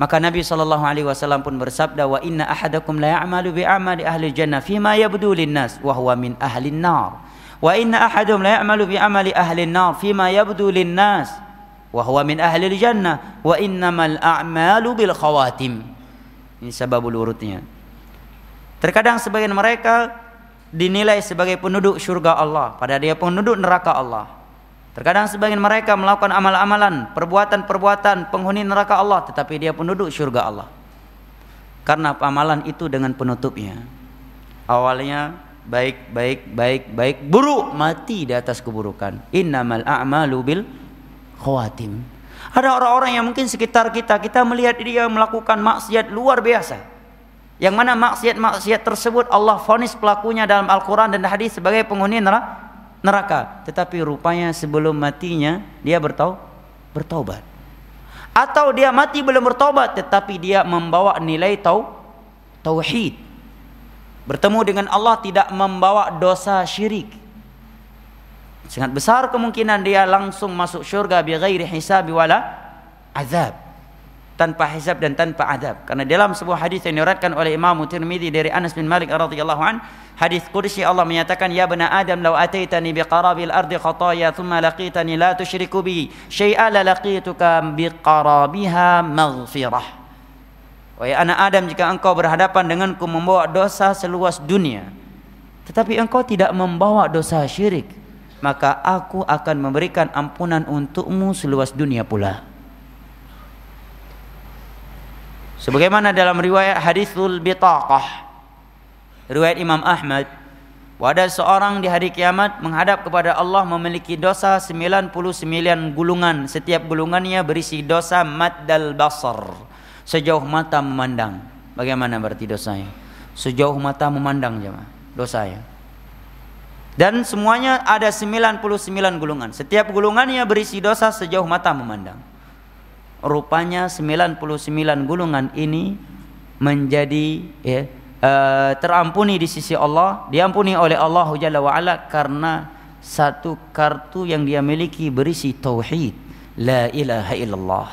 Maka Nabi sallallahu alaihi wasallam pun bersabda wa inna ahadakum la ya'malu bi amali ahli jannah fima yabdu linnas wa huwa min ahli nar. Wa inna ahadum la ya'malu bi amali ahli nar fima yabdu linnas wa huwa min ahli jannah wa innamal a'malu bil khawatim. Ini sebabul urutnya. Terkadang sebagian mereka dinilai sebagai penduduk surga Allah, padahal dia penduduk neraka Allah. Terkadang sebagian mereka melakukan amal-amalan, perbuatan-perbuatan penghuni neraka Allah, tetapi dia penduduk surga Allah. Karena amalan itu dengan penutupnya. Awalnya baik, baik, baik, baik, buruk, mati di atas keburukan. Innamal a'malu bil khawatim. Ada orang-orang yang mungkin sekitar kita, kita melihat dia melakukan maksiat luar biasa. Yang mana maksiat-maksiat tersebut Allah fonis pelakunya dalam Al-Quran dan hadis sebagai penghuni neraka neraka. Tetapi rupanya sebelum matinya dia bertau bertobat atau dia mati belum bertobat tetapi dia membawa nilai tau tauhid. Bertemu dengan Allah tidak membawa dosa syirik. Sangat besar kemungkinan dia langsung masuk syurga bi ghairi hisab wala azab tanpa hisab dan tanpa adab. Karena dalam sebuah hadis yang diriwayatkan oleh Imam Tirmizi dari Anas bin Malik radhiyallahu an hadis qudsi Allah menyatakan ya bani adam law ataitani biqarabil ardi khataya thumma laqitani la tusyriku bi syai'a la laqituka biqarabiha maghfirah. Wahai anak Adam jika engkau berhadapan denganku membawa dosa seluas dunia tetapi engkau tidak membawa dosa syirik maka aku akan memberikan ampunan untukmu seluas dunia pula Sebagaimana dalam riwayat hadithul bitaqah. Riwayat Imam Ahmad. Ada seorang di hari kiamat menghadap kepada Allah memiliki dosa 99 gulungan. Setiap gulungannya berisi dosa maddal basar. Sejauh mata memandang. Bagaimana berarti dosanya? Sejauh mata memandang jemaah. Dosanya. Dan semuanya ada 99 gulungan. Setiap gulungannya berisi dosa sejauh mata memandang rupanya 99 gulungan ini menjadi ya, uh, terampuni di sisi Allah, diampuni oleh Allah Jalla wa ala karena satu kartu yang dia miliki berisi tauhid, la ilaha illallah.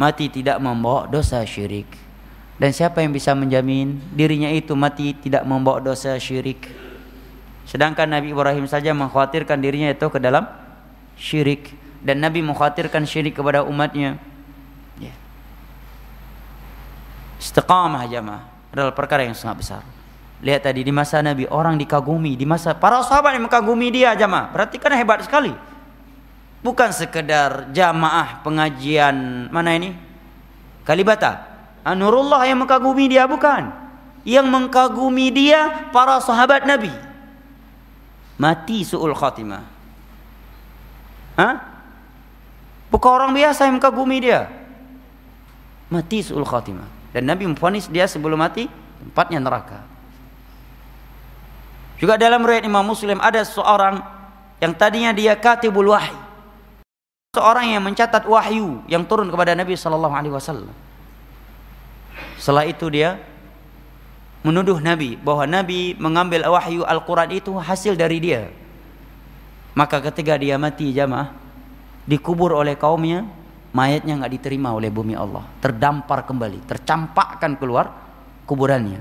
Mati tidak membawa dosa syirik. Dan siapa yang bisa menjamin dirinya itu mati tidak membawa dosa syirik? Sedangkan Nabi Ibrahim saja mengkhawatirkan dirinya itu ke dalam syirik dan Nabi mengkhawatirkan syirik kepada umatnya. Ya. Istiqamah jamaah adalah perkara yang sangat besar. Lihat tadi di masa Nabi orang dikagumi, di masa para sahabat yang mengagumi dia jamaah. Berarti kan hebat sekali. Bukan sekedar jamaah pengajian mana ini? Kalibata. Anurullah yang mengagumi dia bukan. Yang mengkagumi dia para sahabat Nabi. Mati su'ul khatimah. Hah? Bukan orang biasa yang mengagumi dia. Mati su'ul khatimah. Dan Nabi memfonis dia sebelum mati tempatnya neraka. Juga dalam riwayat Imam Muslim ada seorang yang tadinya dia katibul wahyi. seorang yang mencatat wahyu yang turun kepada Nabi sallallahu alaihi wasallam. Setelah itu dia menuduh Nabi bahwa Nabi mengambil wahyu Al-Qur'an itu hasil dari dia. Maka ketika dia mati jamaah dikubur oleh kaumnya, mayatnya nggak diterima oleh bumi Allah, terdampar kembali, tercampakkan keluar kuburannya.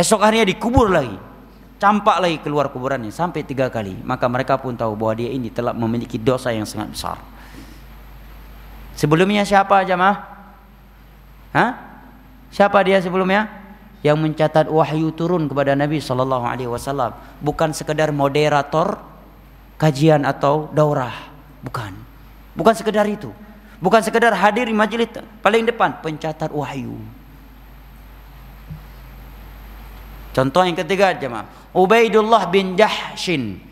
Esok harinya dikubur lagi. Campak lagi keluar kuburannya sampai tiga kali. Maka mereka pun tahu bahwa dia ini telah memiliki dosa yang sangat besar. Sebelumnya siapa jamaah? Hah? siapa dia sebelumnya? Yang mencatat wahyu turun kepada Nabi Sallallahu Alaihi Wasallam. Bukan sekedar moderator kajian atau daurah bukan bukan sekedar itu bukan sekedar hadir di majelis paling depan pencatat wahyu Contoh yang ketiga jemaah. Ubaidullah bin Jahshin.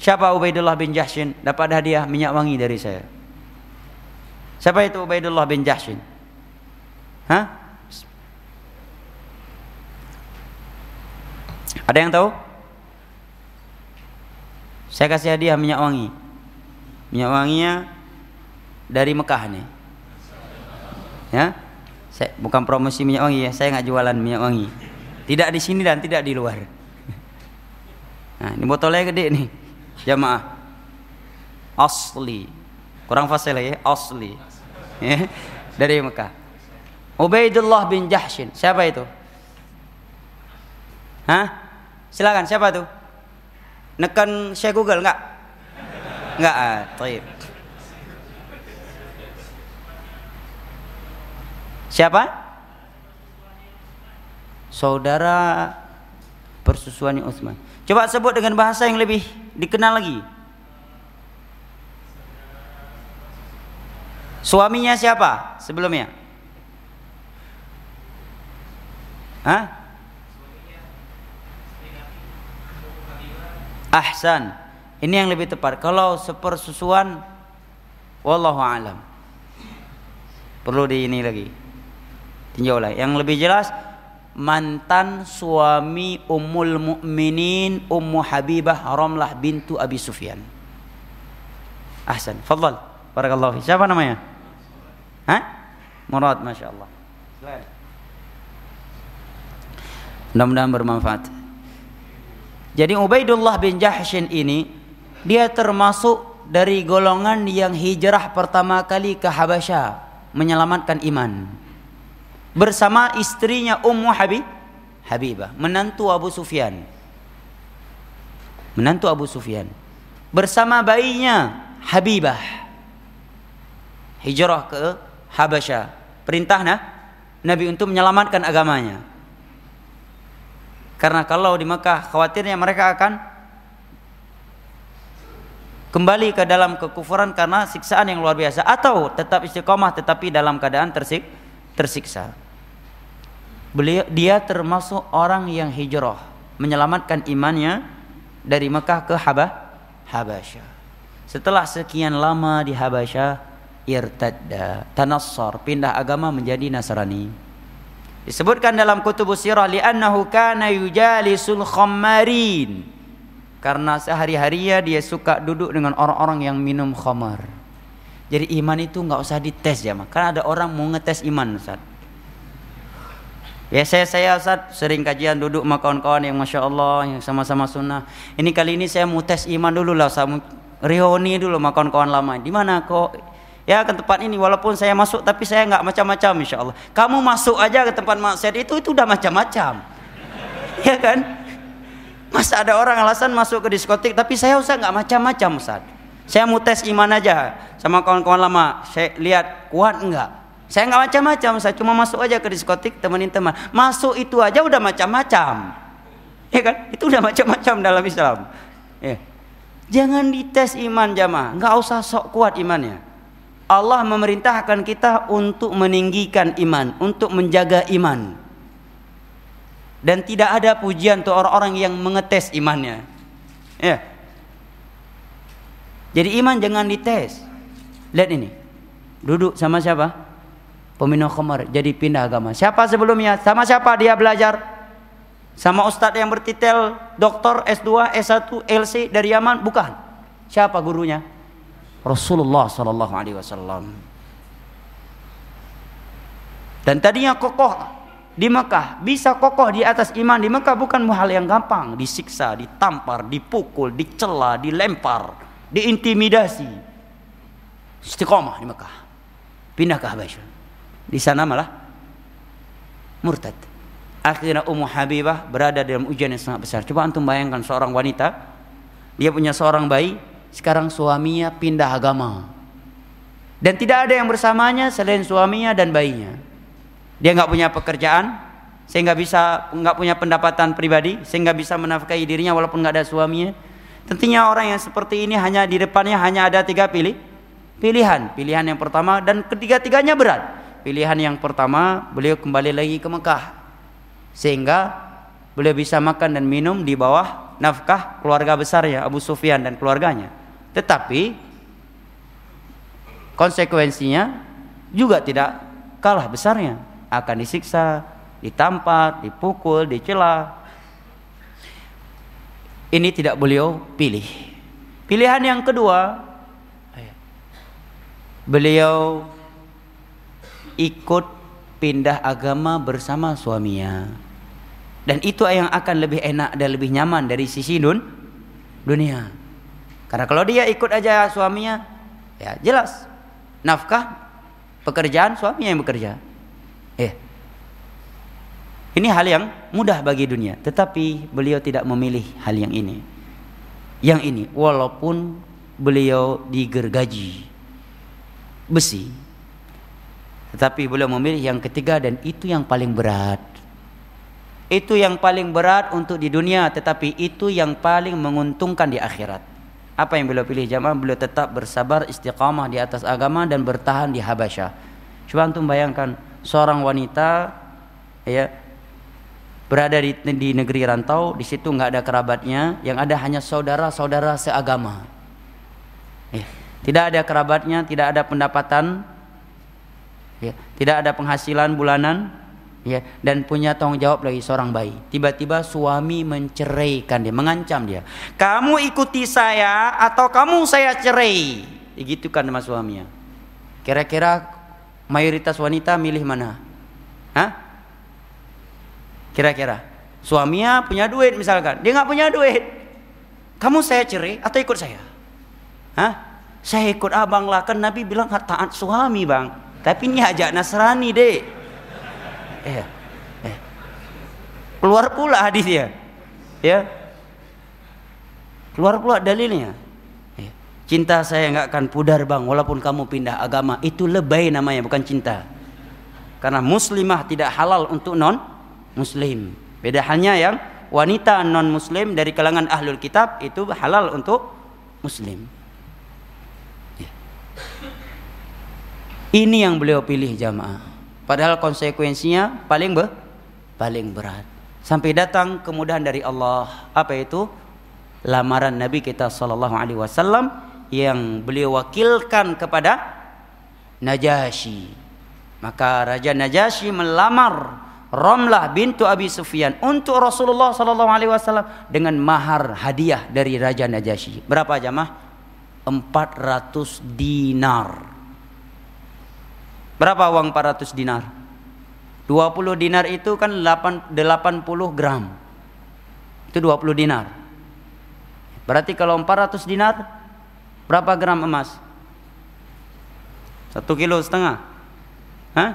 Siapa Ubaidullah bin Jahshin? Dapat hadiah minyak wangi dari saya. Siapa itu Ubaidullah bin Jahshin? Hah? Ada yang tahu? Saya kasih hadiah minyak wangi. Minyak wanginya dari Mekah nih. Ya? Saya bukan promosi minyak wangi ya, saya nggak jualan minyak wangi. Tidak di sini dan tidak di luar. Nah, ini botolnya gede nih. Jamaah. Asli. Kurang fasih ya, asli. Ya, dari Mekah. Ubaidullah bin Jahshin. Siapa itu? Hah? Silakan, siapa itu? Nekan saya Google enggak? Enggak, ah, taib. Siapa? saudara persusuannya Utsman. Coba sebut dengan bahasa yang lebih dikenal lagi. Suaminya siapa sebelumnya? Hah? Ahsan. Ini yang lebih tepat. Kalau sepersusuan wallahu alam. Perlu di ini lagi. Tinjau lah. Yang lebih jelas mantan suami Ummul Mukminin Ummu Habibah Ramlah bintu Abi Sufyan. Ahsan. Fadhal. Barakallahu fi. Siapa namanya? Hah? Murad, Masya Allah. Mudah-mudahan bermanfaat. Jadi Ubaidullah bin Jahshin ini dia termasuk dari golongan yang hijrah pertama kali ke Habasyah menyelamatkan iman bersama istrinya Ummu Habib Habibah, menantu Abu Sufyan. Menantu Abu Sufyan. Bersama bayinya Habibah. Hijrah ke Habasyah. Perintah nah, Nabi untuk menyelamatkan agamanya. Karena kalau di Mekah khawatirnya mereka akan kembali ke dalam kekufuran karena siksaan yang luar biasa atau tetap istiqomah tetapi dalam keadaan tersik tersiksa. Beliau dia termasuk orang yang hijrah, menyelamatkan imannya dari Mekah ke Habah, Habasyah. Setelah sekian lama di Habasyah, irtadda, tanassar, pindah agama menjadi Nasrani. Disebutkan dalam kutubus sirah li'annahu kana yujalisul khammarin. Karena sehari-harinya dia suka duduk dengan orang-orang yang minum khamar. Jadi iman itu nggak usah dites ya, karena ada orang mau ngetes iman Ustaz. Ya saya saya Ustaz sering kajian duduk sama kawan-kawan yang masya Allah yang sama-sama sunnah. Ini kali ini saya mau tes iman dulu lah, saya reuni dulu sama kawan-kawan lama. Di mana kok? Ya ke tempat ini walaupun saya masuk tapi saya nggak macam-macam insya Allah. Kamu masuk aja ke tempat maksiat itu itu udah macam-macam. ya kan? Masa ada orang alasan masuk ke diskotik tapi saya usah nggak macam-macam Ustaz. Saya mau tes iman aja sama kawan-kawan lama. Saya lihat kuat enggak. Saya nggak macam-macam. Saya cuma masuk aja ke diskotik temenin teman. Masuk itu aja udah macam-macam. Ya kan? Itu udah macam-macam dalam Islam. Ya. Jangan dites iman jamaah. Nggak usah sok kuat imannya. Allah memerintahkan kita untuk meninggikan iman, untuk menjaga iman. Dan tidak ada pujian untuk orang-orang yang mengetes imannya. Ya. Jadi iman jangan dites. Lihat ini. Duduk sama siapa? Peminum khamar. Jadi pindah agama. Siapa sebelumnya? Sama siapa dia belajar? Sama ustadz yang bertitel doktor S2, S1, LC dari Yaman? Bukan. Siapa gurunya? Rasulullah sallallahu alaihi wasallam. Dan tadinya kokoh di Mekah, bisa kokoh di atas iman di Mekah bukan hal yang gampang, disiksa, ditampar, dipukul, dicela, dilempar, diintimidasi. Istiqomah di Mekah. Pindah ke Habasyah. Di sana malah murtad. Akhirnya Ummu Habibah berada dalam ujian yang sangat besar. Coba antum bayangkan seorang wanita, dia punya seorang bayi, sekarang suaminya pindah agama. Dan tidak ada yang bersamanya selain suaminya dan bayinya. Dia nggak punya pekerjaan, sehingga bisa nggak punya pendapatan pribadi, sehingga bisa menafkahi dirinya walaupun nggak ada suaminya. Tentunya orang yang seperti ini hanya di depannya hanya ada tiga pilih pilihan. Pilihan yang pertama dan ketiga-tiganya berat. Pilihan yang pertama beliau kembali lagi ke Mekah sehingga beliau bisa makan dan minum di bawah nafkah keluarga besarnya Abu Sufyan dan keluarganya. Tetapi konsekuensinya juga tidak kalah besarnya akan disiksa, ditampar, dipukul, dicela. Ini tidak beliau pilih. Pilihan yang kedua, beliau ikut pindah agama bersama suaminya. Dan itu yang akan lebih enak dan lebih nyaman dari sisi dun dunia. Karena kalau dia ikut aja suaminya, ya jelas nafkah pekerjaan suaminya yang bekerja. Eh. Ini hal yang mudah bagi dunia, tetapi beliau tidak memilih hal yang ini. Yang ini walaupun beliau digergaji besi. Tetapi beliau memilih yang ketiga dan itu yang paling berat. Itu yang paling berat untuk di dunia, tetapi itu yang paling menguntungkan di akhirat. Apa yang beliau pilih jamaah? Beliau tetap bersabar istiqamah di atas agama dan bertahan di Habasyah. Coba antum bayangkan seorang wanita ya berada di, di negeri rantau di situ nggak ada kerabatnya yang ada hanya saudara-saudara seagama ya. tidak ada kerabatnya tidak ada pendapatan ya. tidak ada penghasilan bulanan ya dan punya tanggung jawab lagi seorang bayi tiba-tiba suami menceraikan dia mengancam dia kamu ikuti saya atau kamu saya cerai begitu kan sama suaminya kira-kira mayoritas wanita milih mana? Hah? Kira-kira suaminya punya duit misalkan, dia nggak punya duit. Kamu saya cerai atau ikut saya? Hah? Saya ikut abang lah kan Nabi bilang taat suami bang. Tapi ini ajak Nasrani deh. Eh, eh. Keluar pula hadisnya. Ya. Keluar pula dalilnya. Cinta saya nggak akan pudar bang, walaupun kamu pindah agama. Itu lebay namanya, bukan cinta. Karena muslimah tidak halal untuk non muslim. Beda halnya yang wanita non muslim dari kalangan ahlul kitab itu halal untuk muslim. Ya. Ini yang beliau pilih jamaah. Padahal konsekuensinya paling be, paling berat. Sampai datang kemudahan dari Allah. Apa itu? Lamaran Nabi kita sallallahu alaihi wasallam yang beliau wakilkan kepada Najasyi. Maka Raja Najasyi melamar Romlah bintu Abi Sufyan untuk Rasulullah sallallahu alaihi wasallam dengan mahar hadiah dari Raja Najasyi. Berapa jamaah? 400 dinar. Berapa uang 400 dinar? 20 dinar itu kan 8, 80 gram. Itu 20 dinar. Berarti kalau 400 dinar Berapa gram emas? Satu kilo setengah. Hah?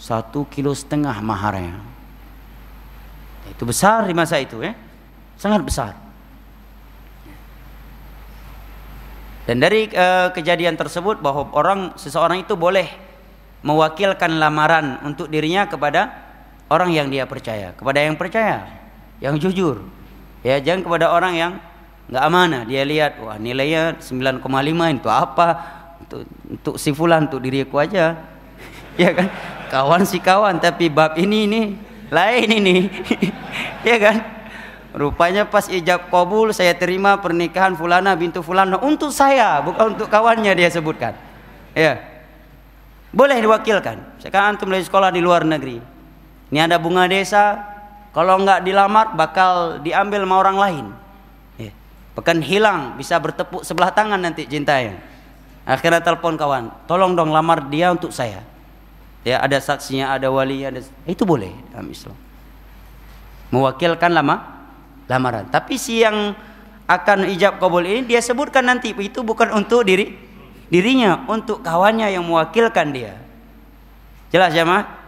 Satu kilo setengah maharnya. Itu besar di masa itu ya. Sangat besar. Dan dari uh, kejadian tersebut bahwa orang seseorang itu boleh mewakilkan lamaran untuk dirinya kepada orang yang dia percaya, kepada yang percaya, yang jujur. Ya, jangan kepada orang yang nggak amanah. Dia lihat wah nilainya 9,5 itu apa? Untuk untuk si fulan untuk diriku aja. Ya kan? Kawan si kawan tapi bab ini ini lain ini. Ya kan? Rupanya pas ijab kabul saya terima pernikahan fulana bintu fulana untuk saya bukan untuk kawannya dia sebutkan. Ya. Boleh diwakilkan. Sekarang antum lagi sekolah di luar negeri. Ini ada bunga desa kalau nggak dilamar bakal diambil sama orang lain Bahkan hilang bisa bertepuk sebelah tangan nanti cintanya. Akhirnya telepon kawan, tolong dong lamar dia untuk saya. Ya ada saksinya, ada wali, ada itu boleh dalam Islam. Mewakilkan lama lamaran. Tapi si yang akan ijab kabul ini dia sebutkan nanti itu bukan untuk diri dirinya, untuk kawannya yang mewakilkan dia. Jelas ya, Ma?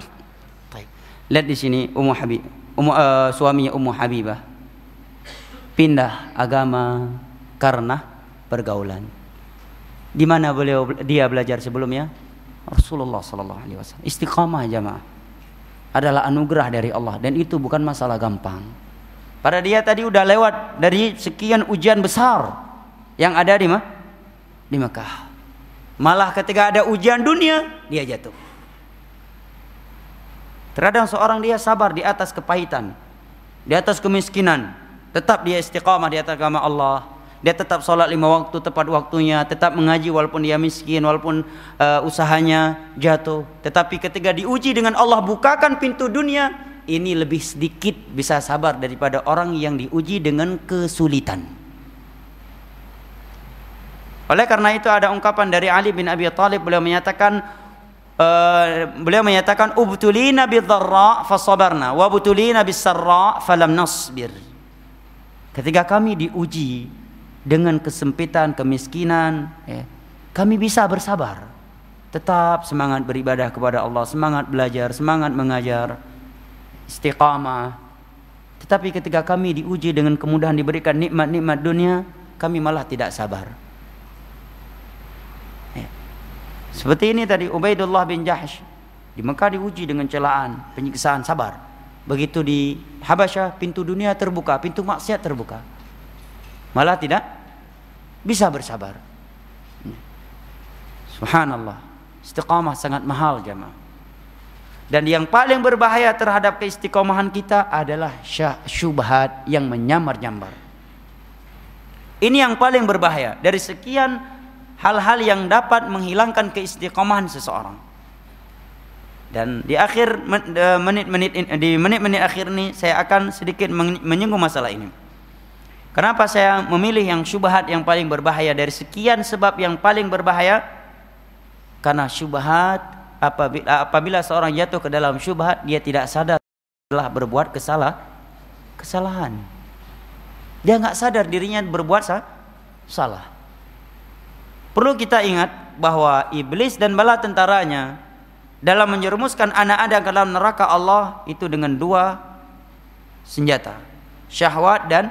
Lihat di sini Ummu Habib, Ummu, uh, suaminya Ummu Habibah pindah agama karena pergaulan. Di mana beliau dia belajar sebelumnya? Rasulullah sallallahu alaihi wasallam. Istiqamah jamaah adalah anugerah dari Allah dan itu bukan masalah gampang. Pada dia tadi udah lewat dari sekian ujian besar yang ada di mana? Di Mekah. Malah ketika ada ujian dunia, dia jatuh. Terkadang seorang dia sabar di atas kepahitan, di atas kemiskinan, tetap dia istiqamah di atas agama Allah. Dia tetap sholat lima waktu tepat waktunya, tetap mengaji walaupun dia miskin, walaupun uh, usahanya jatuh. Tetapi ketika diuji dengan Allah bukakan pintu dunia, ini lebih sedikit bisa sabar daripada orang yang diuji dengan kesulitan. Oleh karena itu ada ungkapan dari Ali bin Abi Thalib beliau menyatakan uh, beliau menyatakan ubtulina bidharra fasabarna wa butulina bisarra falam nasbir. Ketika kami diuji dengan kesempitan, kemiskinan, ya, kami bisa bersabar. Tetap semangat beribadah kepada Allah, semangat belajar, semangat mengajar, istiqamah. Tetapi ketika kami diuji dengan kemudahan diberikan nikmat-nikmat dunia, kami malah tidak sabar. Ya. Seperti ini tadi Ubaidullah bin Jahsh di Mekah diuji dengan celaan, penyiksaan, sabar. Begitu di Habasyah pintu dunia terbuka, pintu maksiat terbuka. Malah tidak bisa bersabar. Subhanallah. Istiqamah sangat mahal jamaah. Dan yang paling berbahaya terhadap keistiqomahan kita adalah syubhat yang menyamar-nyamar. Ini yang paling berbahaya dari sekian hal-hal yang dapat menghilangkan keistiqomahan seseorang. Dan di akhir menit-menit di menit-menit akhir ini saya akan sedikit menyinggung masalah ini. Kenapa saya memilih yang syubhat yang paling berbahaya dari sekian sebab yang paling berbahaya? Karena syubhat apabila apabila seorang jatuh ke dalam syubhat dia tidak sadar telah berbuat kesalah kesalahan. Dia nggak sadar dirinya berbuat salah. Perlu kita ingat bahwa iblis dan bala tentaranya dalam menjerumuskan anak Adam ke dalam neraka Allah itu dengan dua senjata syahwat dan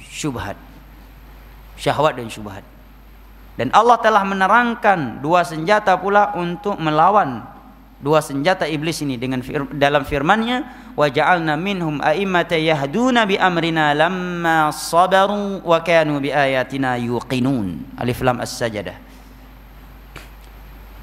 syubhat. Syahwat dan syubhat. Dan Allah telah menerangkan dua senjata pula untuk melawan dua senjata iblis ini dengan fir dalam firman-Nya wa ja'alna minhum a'immata yahduna bi amrina lamma sabaru wa kanu bi ayatina yuqinun. Alif lam as-sajdah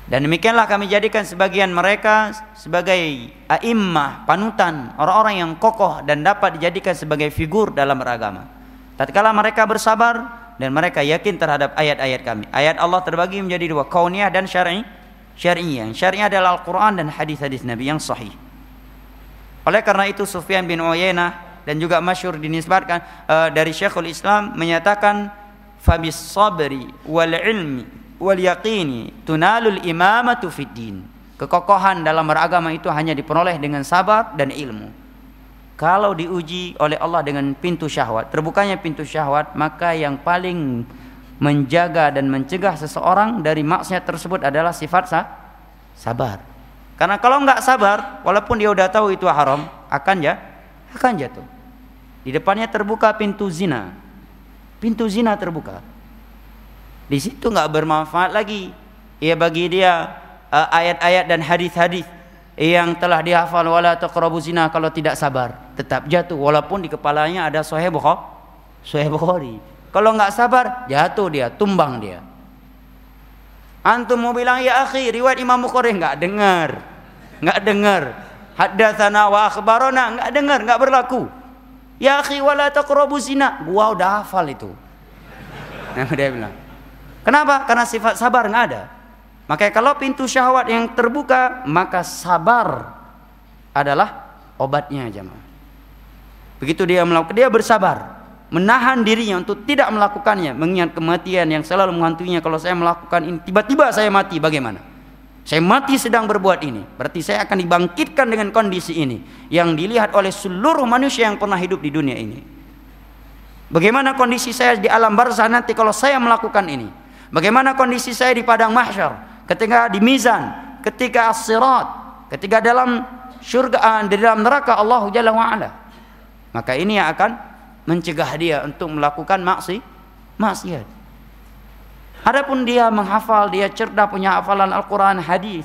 dan demikianlah kami jadikan sebagian mereka sebagai a'immah, panutan, orang-orang yang kokoh dan dapat dijadikan sebagai figur dalam beragama. Tatkala mereka bersabar dan mereka yakin terhadap ayat-ayat kami. Ayat Allah terbagi menjadi dua, kauniyah dan syar'i. Syar'iyah. Syar'iyah adalah Al-Qur'an dan hadis-hadis Nabi yang sahih. Oleh karena itu Sufyan bin Uyainah dan juga masyhur dinisbatkan uh, dari Syekhul Islam menyatakan fabis sabri wal ilmi wal yaqini tunalul imamatu fid din. Kekokohan dalam beragama itu hanya diperoleh dengan sabar dan ilmu. Kalau diuji oleh Allah dengan pintu syahwat, terbukanya pintu syahwat, maka yang paling menjaga dan mencegah seseorang dari maksiat tersebut adalah sifat sah, sabar. Karena kalau nggak sabar, walaupun dia udah tahu itu haram, akan ya akan jatuh. Di depannya terbuka pintu zina. Pintu zina terbuka. Di situ nggak bermanfaat lagi. Ya bagi dia uh, ayat-ayat uh, dan hadis-hadis yang telah dihafal wala taqrabu zina kalau tidak sabar tetap jatuh walaupun di kepalanya ada sahih Bukhari. Sahih Bukhari. Kalau nggak sabar jatuh dia, tumbang dia. Antum mau bilang ya akhi riwayat Imam Bukhari nggak dengar. Nggak dengar. Haddatsana wa akhbarana nggak dengar, nggak berlaku. Ya akhi wala taqrabu zina. Gua udah hafal itu. Nah, dia bilang. Kenapa? Karena sifat sabar nggak ada. Makanya kalau pintu syahwat yang terbuka, maka sabar adalah obatnya jemaah. Begitu dia melakukan, dia bersabar. menahan dirinya untuk tidak melakukannya, mengingat kematian yang selalu menghantuinya kalau saya melakukan ini tiba-tiba saya mati bagaimana? Saya mati sedang berbuat ini. Berarti saya akan dibangkitkan dengan kondisi ini yang dilihat oleh seluruh manusia yang pernah hidup di dunia ini. Bagaimana kondisi saya di alam barzah nanti kalau saya melakukan ini? Bagaimana kondisi saya di padang mahsyar ketika di mizan, ketika as-sirat, ketika dalam surga di dalam neraka Allah Jalla wa ala. Maka ini yang akan mencegah dia untuk melakukan maksi maksiat. Adapun dia menghafal, dia cerdas punya hafalan Al-Quran, hadis,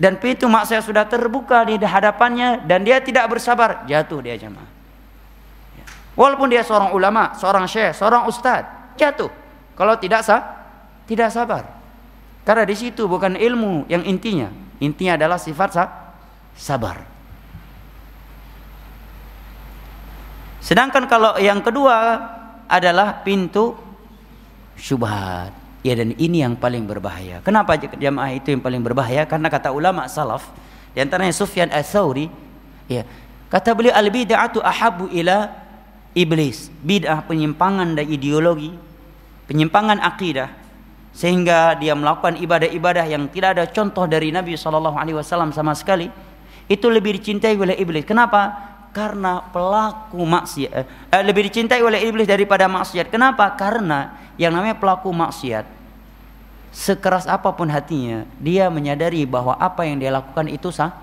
dan pintu maksiat sudah terbuka di hadapannya dan dia tidak bersabar, jatuh dia jemaah. Ya. Walaupun dia seorang ulama, seorang syekh, seorang ustaz, jatuh. Kalau tidak sah, tidak sabar. Karena di situ bukan ilmu yang intinya, intinya adalah sifat sabar. Sedangkan kalau yang kedua adalah pintu syubhat. Ya dan ini yang paling berbahaya. Kenapa jamaah itu yang paling berbahaya? Karena kata ulama salaf, di antaranya Sufyan Ats-Tsauri, ya, kata beliau al bid'atu ahabu ila iblis. Bid'ah penyimpangan dan ideologi, penyimpangan akidah sehingga dia melakukan ibadah-ibadah yang tidak ada contoh dari Nabi sallallahu alaihi wasallam sama sekali. Itu lebih dicintai oleh iblis. Kenapa? Karena pelaku maksiat eh, lebih dicintai oleh iblis daripada maksiat. Kenapa? Karena yang namanya pelaku maksiat sekeras apa pun hatinya dia menyadari bahwa apa yang dia lakukan itu sah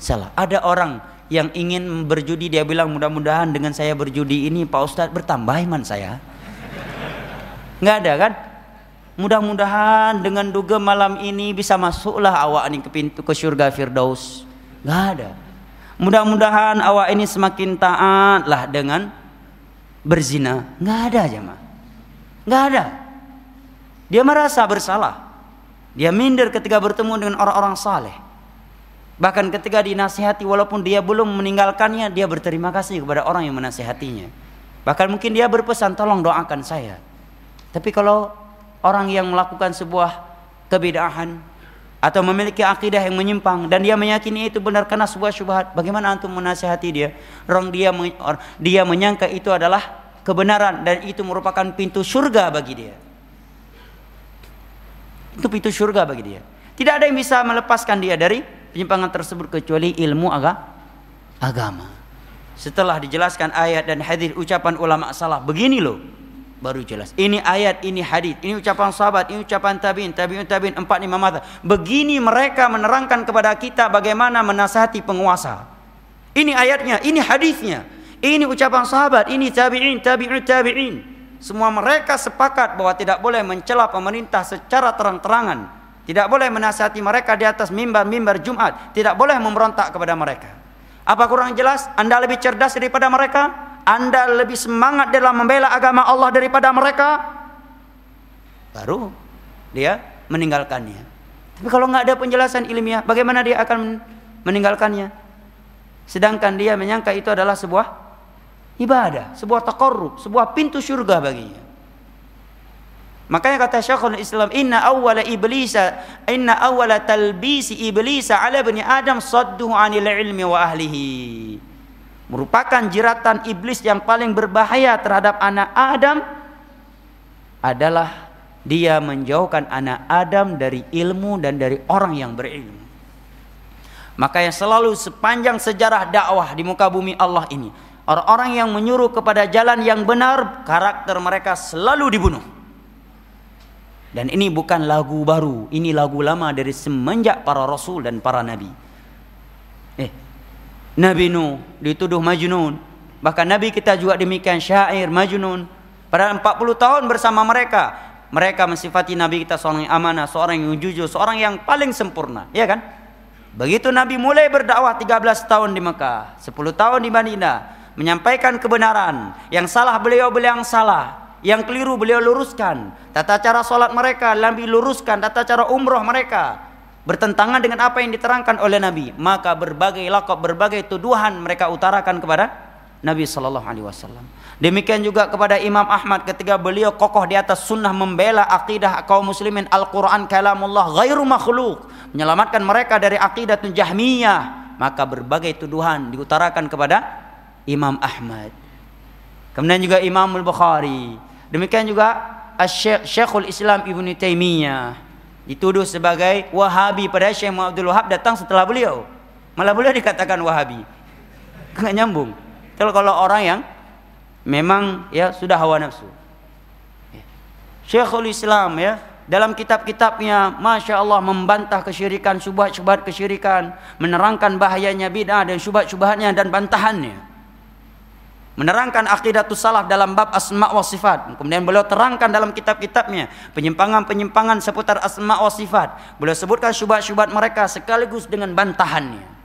salah ada orang yang ingin berjudi dia bilang mudah-mudahan dengan saya berjudi ini Pak Ustadz bertambah iman saya nggak ada kan mudah-mudahan dengan duga malam ini bisa masuklah awak ini ke pintu ke surga Firdaus nggak ada mudah-mudahan awak ini semakin taat lah dengan berzina nggak ada aja mah Nggak ada. Dia merasa bersalah. Dia minder ketika bertemu dengan orang-orang saleh. Bahkan ketika dinasihati walaupun dia belum meninggalkannya, dia berterima kasih kepada orang yang menasihatinya. Bahkan mungkin dia berpesan, tolong doakan saya. Tapi kalau orang yang melakukan sebuah kebidahan atau memiliki akidah yang menyimpang dan dia meyakini itu benar karena sebuah syubhat, bagaimana antum menasihati dia? Orang dia dia menyangka itu adalah kebenaran dan itu merupakan pintu surga bagi dia. Itu pintu surga bagi dia. Tidak ada yang bisa melepaskan dia dari penyimpangan tersebut kecuali ilmu aga, agama. Setelah dijelaskan ayat dan hadis ucapan ulama salah, begini loh baru jelas. Ini ayat, ini hadis, ini ucapan sahabat, ini ucapan tabiin, tabiin tabiin empat lima mata. Begini mereka menerangkan kepada kita bagaimana menasihati penguasa. Ini ayatnya, ini hadisnya. Ini ucapan sahabat, ini tabi'in, tabi'in, tabi'in. Semua mereka sepakat bahwa tidak boleh mencela pemerintah secara terang-terangan. Tidak boleh menasihati mereka di atas mimbar-mimbar Jumat. Tidak boleh memberontak kepada mereka. Apa kurang jelas? Anda lebih cerdas daripada mereka? Anda lebih semangat dalam membela agama Allah daripada mereka? Baru dia meninggalkannya. Tapi kalau nggak ada penjelasan ilmiah, bagaimana dia akan meninggalkannya? Sedangkan dia menyangka itu adalah sebuah ibadah, sebuah takarrub, sebuah pintu surga baginya. Makanya kata Syekhul Islam, "Inna awwala iblisa, inna awwala talbisi iblisa ala bani Adam sadduhu 'anil ilmi wa ahlihi." Merupakan jeratan iblis yang paling berbahaya terhadap anak Adam adalah dia menjauhkan anak Adam dari ilmu dan dari orang yang berilmu. Maka yang selalu sepanjang sejarah dakwah di muka bumi Allah ini Orang-orang yang menyuruh kepada jalan yang benar, karakter mereka selalu dibunuh. Dan ini bukan lagu baru, ini lagu lama dari semenjak para rasul dan para nabi. Nabi Nuh dituduh majnun. Bahkan nabi kita juga demikian syair majnun. Pada 40 tahun bersama mereka, mereka mensifati nabi kita seorang yang amanah, seorang yang jujur, seorang yang paling sempurna, ya kan? Begitu Nabi mulai berdakwah 13 tahun di Mekah, 10 tahun di Madinah, menyampaikan kebenaran. Yang salah beliau beliau yang salah, yang keliru beliau luruskan. Tata cara solat mereka Nabi luruskan, tata cara umroh mereka bertentangan dengan apa yang diterangkan oleh Nabi. Maka berbagai lakop, berbagai tuduhan mereka utarakan kepada Nabi Shallallahu Alaihi Wasallam. Demikian juga kepada Imam Ahmad ketika beliau kokoh di atas sunnah membela akidah kaum muslimin Al-Quran kalamullah ghairu makhluk menyelamatkan mereka dari akidah Jahmiyah maka berbagai tuduhan diutarakan kepada Imam Ahmad. Kemudian juga Imam Al-Bukhari. Demikian juga Syekhul Islam Ibn Taimiyah dituduh sebagai Wahabi pada Syekh Muhammad Abdul Wahab datang setelah beliau. Malah beliau dikatakan Wahabi. Enggak nyambung. Kalau kalau orang yang memang ya sudah hawa nafsu. Syekhul Islam ya dalam kitab-kitabnya Masya Allah membantah kesyirikan, syubhat-syubhat kesyirikan, menerangkan bahayanya bid'ah dan syubhat-syubhatnya dan bantahannya menerangkan akidatus salaf dalam bab asma wa sifat. Kemudian beliau terangkan dalam kitab-kitabnya penyimpangan-penyimpangan seputar asma wa sifat. Beliau sebutkan syubhat-syubhat mereka sekaligus dengan bantahannya.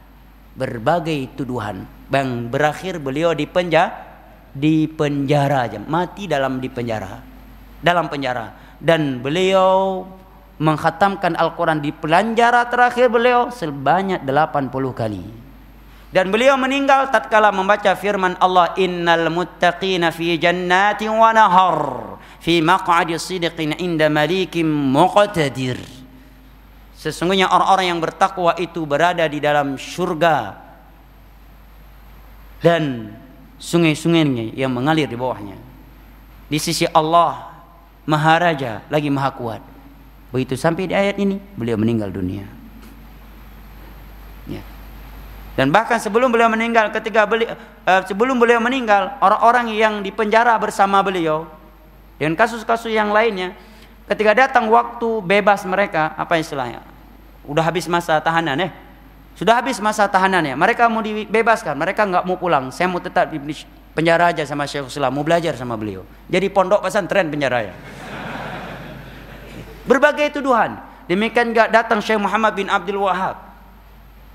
Berbagai tuduhan yang berakhir beliau di penjara di penjara mati dalam di penjara. Dalam penjara dan beliau menghatamkan Al-Qur'an di penjara terakhir beliau sebanyak 80 kali. Dan beliau meninggal tatkala membaca firman Allah innal muttaqina fi jannatin wa nahar fi maq'adi sidqin inda malikim muqtadir. Sesungguhnya orang-orang yang bertakwa itu berada di dalam surga dan sungai-sungainya yang mengalir di bawahnya. Di sisi Allah Maharaja lagi Maha Kuat. Begitu sampai di ayat ini beliau meninggal dunia. Dan bahkan sebelum beliau meninggal, ketika uh, sebelum beliau meninggal, orang-orang yang dipenjara bersama beliau dengan kasus-kasus yang lainnya, ketika datang waktu bebas mereka, apa istilahnya? Udah habis masa tahanan ya? Sudah habis masa tahanannya. Mereka mau dibebaskan, mereka nggak mau pulang. Saya mau tetap di penjara aja sama Syekh Islam, mau belajar sama beliau. Jadi pondok pesantren penjara ya. Berbagai tuduhan. Demikian nggak datang Syekh Muhammad bin Abdul Wahab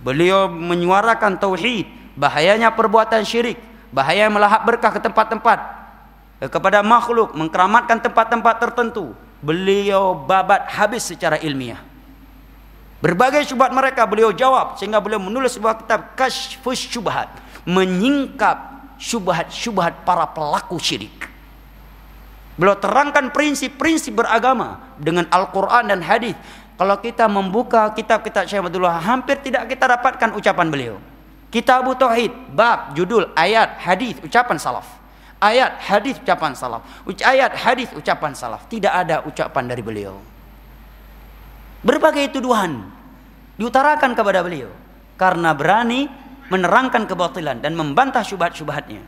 Beliau menyuarakan tauhid, bahayanya perbuatan syirik, bahaya melahap berkah ke tempat-tempat kepada makhluk, mengkeramatkan tempat-tempat tertentu. Beliau babat habis secara ilmiah. Berbagai syubhat mereka beliau jawab sehingga beliau menulis sebuah kitab Kashfus Syubhat, menyingkap syubhat-syubhat para pelaku syirik. Beliau terangkan prinsip-prinsip beragama dengan Al-Quran dan hadis kalau kita membuka kitab-kitab Syekh Abdullah hampir tidak kita dapatkan ucapan beliau. Kitab Tauhid, bab, judul, ayat, hadis, ucapan salaf. Ayat, hadis, ucapan salaf. Ayat, hadis, ucapan salaf. Tidak ada ucapan dari beliau. Berbagai tuduhan diutarakan kepada beliau karena berani menerangkan kebatilan dan membantah syubhat-syubhatnya.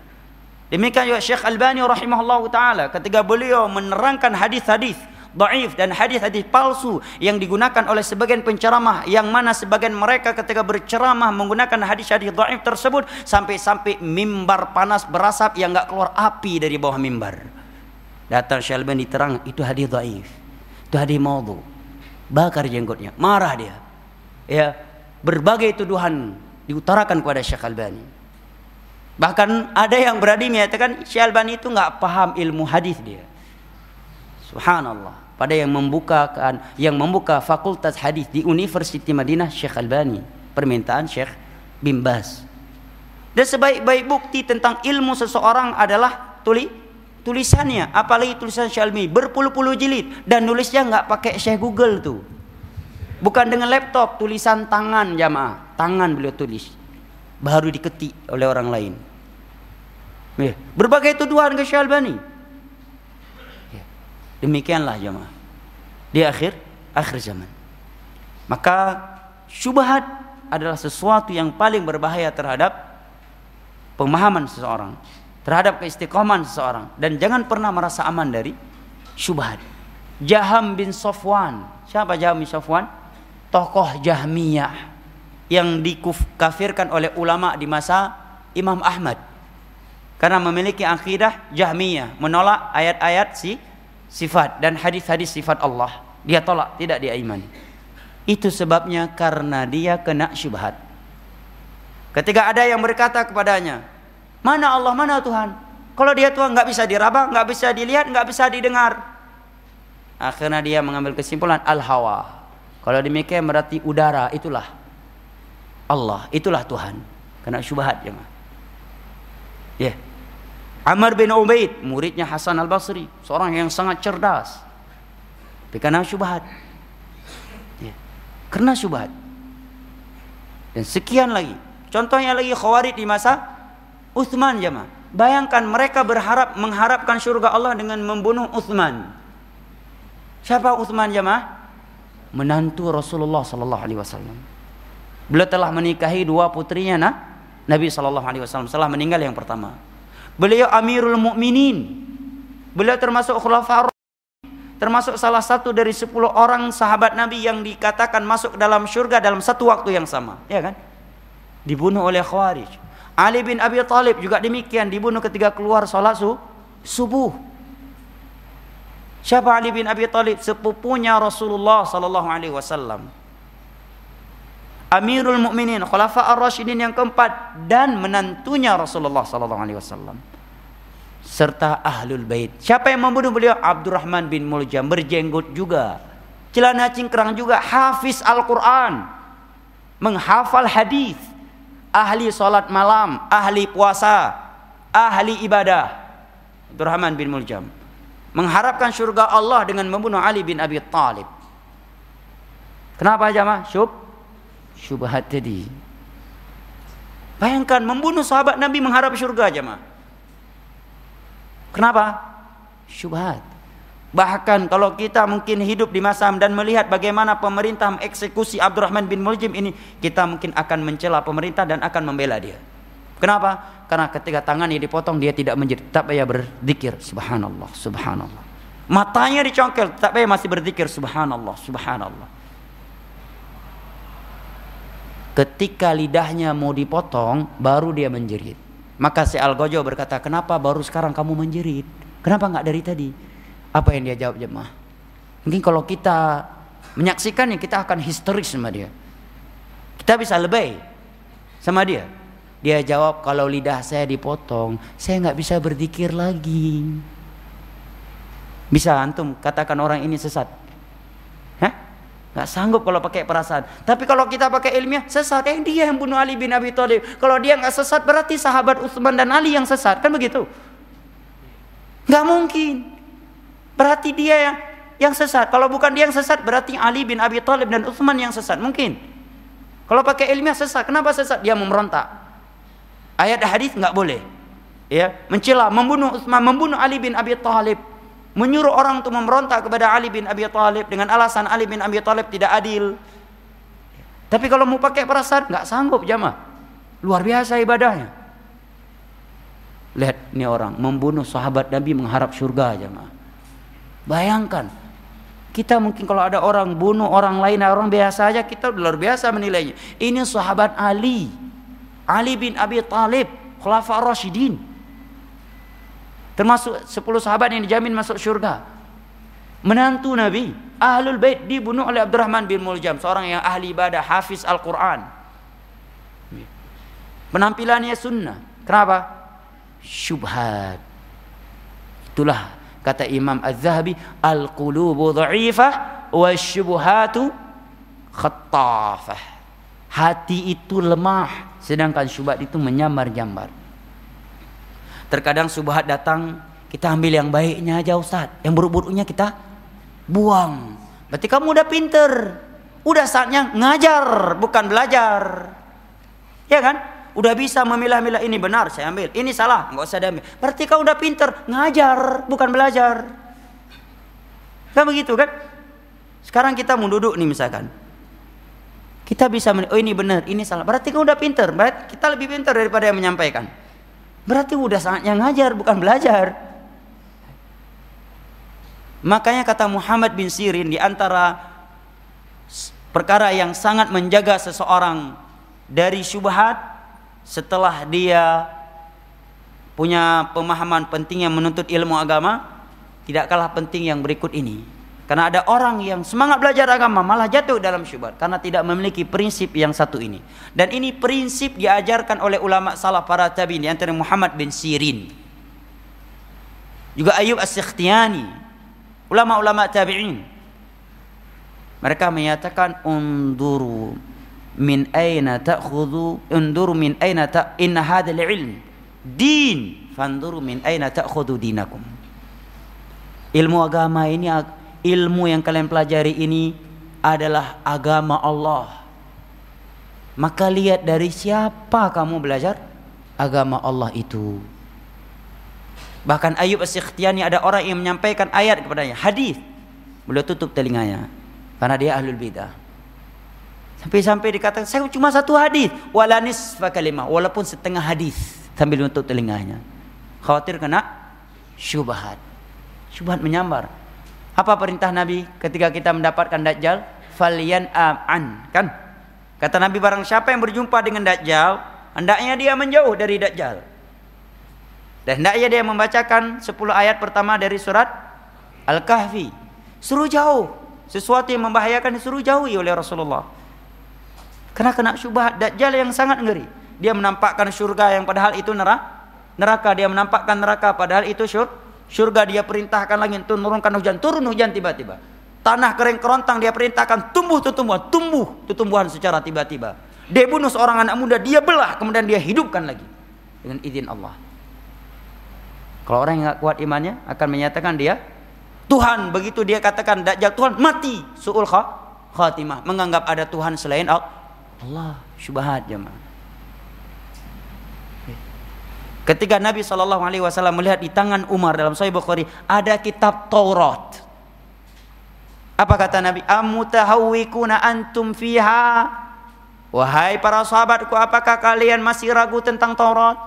Demikian juga Syekh Albani rahimahullah taala ketika beliau menerangkan hadis-hadis dhaif dan hadis-hadis palsu yang digunakan oleh sebagian penceramah yang mana sebagian mereka ketika berceramah menggunakan hadis-hadis dhaif tersebut sampai-sampai mimbar panas berasap yang enggak keluar api dari bawah mimbar. Datang Syalbani terang itu hadis dhaif. Itu hadis maudhu. Bakar jenggotnya, marah dia. Ya, berbagai tuduhan diutarakan kepada Syekh Albani. Bahkan ada yang berani menyatakan Syekh Albani itu enggak paham ilmu hadis dia. Subhanallah pada yang membuka yang membuka fakultas hadis di Universiti Madinah Syekh Albani. Permintaan Syekh Bimbas dan sebaik-baik bukti tentang ilmu seseorang adalah tuli tulisannya. Apalagi tulisan Albani. Berpuluh-puluh jilid. Dan nulisnya nggak pakai Syekh Google tuh bukan dengan laptop tulisan tangan jamaah. Tangan beliau tulis. Baru diketik oleh orang lain. Berbagai tuduhan ke Syekh Albani Demikianlah jemaah. Di akhir akhir zaman. Maka syubhat adalah sesuatu yang paling berbahaya terhadap pemahaman seseorang, terhadap keistiqomahan seseorang dan jangan pernah merasa aman dari syubhat. Jaham bin Sofwan. Siapa Jaham bin Sofwan? Tokoh Jahmiyah yang dikafirkan oleh ulama di masa Imam Ahmad. Karena memiliki akidah Jahmiyah, menolak ayat-ayat si sifat dan hadis-hadis sifat Allah. Dia tolak, tidak dia imani. Itu sebabnya karena dia kena syubhat. Ketika ada yang berkata kepadanya, mana Allah, mana Tuhan? Kalau dia Tuhan nggak bisa diraba, nggak bisa dilihat, nggak bisa didengar. Akhirnya dia mengambil kesimpulan al-hawa. Kalau demikian berarti udara itulah Allah, itulah Tuhan. Kena syubhat ya. Yeah. Amr bin Ubaid, muridnya Hasan al-Basri, seorang yang sangat cerdas. Tapi karena syubhat. Ya. Karena syubhat. Dan sekian lagi. Contohnya lagi Khawarij di masa Uthman jemaah. Bayangkan mereka berharap mengharapkan surga Allah dengan membunuh Uthman. Siapa Uthman jemaah? Menantu Rasulullah sallallahu alaihi wasallam. Beliau telah menikahi dua putrinya nah, Nabi sallallahu alaihi wasallam setelah meninggal yang pertama. Beliau Amirul Mukminin. Beliau termasuk khulafaur termasuk salah satu dari sepuluh orang sahabat Nabi yang dikatakan masuk dalam surga dalam satu waktu yang sama, ya kan? Dibunuh oleh Khawarij. Ali bin Abi Thalib juga demikian dibunuh ketika keluar salat su subuh. Siapa Ali bin Abi Thalib? Sepupunya Rasulullah sallallahu alaihi wasallam. Amirul Mukminin, Khulafa ar-Rasyidin yang keempat dan menantunya Rasulullah sallallahu alaihi wasallam serta ahlul bait. Siapa yang membunuh beliau? Abdurrahman bin Muljam berjenggot juga. Celana cingkrang juga hafiz Al-Qur'an. Menghafal hadis. Ahli salat malam, ahli puasa, ahli ibadah. Abdurrahman bin Muljam mengharapkan surga Allah dengan membunuh Ali bin Abi Thalib. Kenapa jamaah? Syub syubhat tadi. Bayangkan membunuh sahabat Nabi mengharap surga jamaah. Kenapa? Syubhat. Bahkan kalau kita mungkin hidup di masa dan melihat bagaimana pemerintah mengeksekusi Abdurrahman bin Muljim ini, kita mungkin akan mencela pemerintah dan akan membela dia. Kenapa? Karena ketika tangannya dipotong dia tidak menjerit, tak payah berzikir subhanallah, subhanallah. Matanya dicongkel, tak payah masih berzikir subhanallah, subhanallah. Ketika lidahnya mau dipotong, baru dia menjerit. Maka si Al-Gojo berkata, kenapa baru sekarang kamu menjerit? Kenapa nggak dari tadi? Apa yang dia jawab jemaah? Mungkin kalau kita menyaksikannya kita akan histeris sama dia. Kita bisa lebay sama dia. Dia jawab kalau lidah saya dipotong, saya nggak bisa berzikir lagi. Bisa antum katakan orang ini sesat? Gak sanggup kalau pakai perasaan. Tapi kalau kita pakai ilmiah, sesat. Eh dia yang bunuh Ali bin Abi Thalib. Kalau dia nggak sesat, berarti sahabat Utsman dan Ali yang sesat. Kan begitu? Gak mungkin. Berarti dia yang yang sesat. Kalau bukan dia yang sesat, berarti Ali bin Abi Thalib dan Utsman yang sesat. Mungkin. Kalau pakai ilmiah sesat. Kenapa sesat? Dia memberontak. Ayat hadis nggak boleh. Ya, mencela, membunuh Utsman, membunuh Ali bin Abi Thalib menyuruh orang untuk memberontak kepada Ali bin Abi Thalib dengan alasan Ali bin Abi Thalib tidak adil. Tapi kalau mau pakai perasaan nggak sanggup jamaah. Luar biasa ibadahnya. Lihat ini orang membunuh sahabat Nabi mengharap surga jamaah. Bayangkan kita mungkin kalau ada orang bunuh orang lain orang biasa aja kita luar biasa menilainya. Ini sahabat Ali. Ali bin Abi Thalib, Khulafa Rasyidin. Termasuk 10 sahabat yang dijamin masuk syurga. Menantu Nabi, Ahlul Bait dibunuh oleh Abdurrahman bin Muljam, seorang yang ahli ibadah, hafiz Al-Quran. Penampilannya sunnah. Kenapa? Syubhat. Itulah kata Imam Az-Zahabi, al-qulubu dha'ifah wa syubhatu khattafah. Hati itu lemah, sedangkan syubhat itu menyambar-jambar. Terkadang subhat datang, kita ambil yang baiknya aja Ustaz. Yang buruk-buruknya kita buang. Berarti kamu udah pinter. Udah saatnya ngajar, bukan belajar. Ya kan? Udah bisa memilah-milah ini benar, saya ambil. Ini salah, nggak usah diambil. Berarti kau udah pinter, ngajar, bukan belajar. Kan begitu kan? Sekarang kita mau duduk nih misalkan. Kita bisa, oh ini benar, ini salah. Berarti kau udah pinter. Berarti kita lebih pinter daripada yang menyampaikan. Berarti udah saatnya ngajar bukan belajar. Makanya kata Muhammad bin Sirin di antara perkara yang sangat menjaga seseorang dari syubhat setelah dia punya pemahaman pentingnya menuntut ilmu agama tidak kalah penting yang berikut ini. Karena ada orang yang semangat belajar agama malah jatuh dalam syubhat karena tidak memiliki prinsip yang satu ini. Dan ini prinsip diajarkan oleh ulama salaf para tabi'in antara Muhammad bin Sirin. Juga Ayub As-Sikhtiyani, ulama-ulama tabi'in. Mereka menyatakan unduru min aina ta'khudhu unduru min aina ta inna hadzal ilm din fanduru min aina ta'khudhu dinakum. Ilmu agama ini ilmu yang kalian pelajari ini adalah agama Allah. Maka lihat dari siapa kamu belajar agama Allah itu. Bahkan Ayub As-Sikhtiyani ada orang yang menyampaikan ayat kepadanya, hadis. Beliau tutup telinganya karena dia ahlul bidah. Sampai-sampai dikatakan saya cuma satu hadis, walanis kalimah, walaupun setengah hadis sambil menutup telinganya. Khawatir kena syubhat. Syubhat menyambar. Apa perintah Nabi ketika kita mendapatkan dajjal? Falian an, kan? Kata Nabi barang siapa yang berjumpa dengan dajjal, hendaknya dia menjauh dari dajjal. Dan hendaknya dia membacakan 10 ayat pertama dari surat Al-Kahfi. Suruh jauh. Sesuatu yang membahayakan suruh jauhi oleh Rasulullah. Karena kena syubhat Dajjal yang sangat ngeri. Dia menampakkan syurga yang padahal itu neraka. Neraka dia menampakkan neraka padahal itu syur, syurga dia perintahkan langit turunkan hujan, turun hujan tiba-tiba. Tanah kering kerontang dia perintahkan tumbuh tumbuhan, tumbuh tumbuhan secara tiba-tiba. Dia bunuh seorang anak muda, dia belah kemudian dia hidupkan lagi dengan izin Allah. Kalau orang yang nggak kuat imannya akan menyatakan dia Tuhan. Begitu dia katakan Dajjal Tuhan mati. Su'ul khatimah. Menganggap ada Tuhan selain Allah. Syubhat jemaah. Ketika Nabi Shallallahu Alaihi Wasallam melihat di tangan Umar dalam Sahih Bukhari ada kitab Taurat. Apa kata Nabi? Amutahawikuna antum fiha. Wahai para sahabatku, apakah kalian masih ragu tentang Taurat?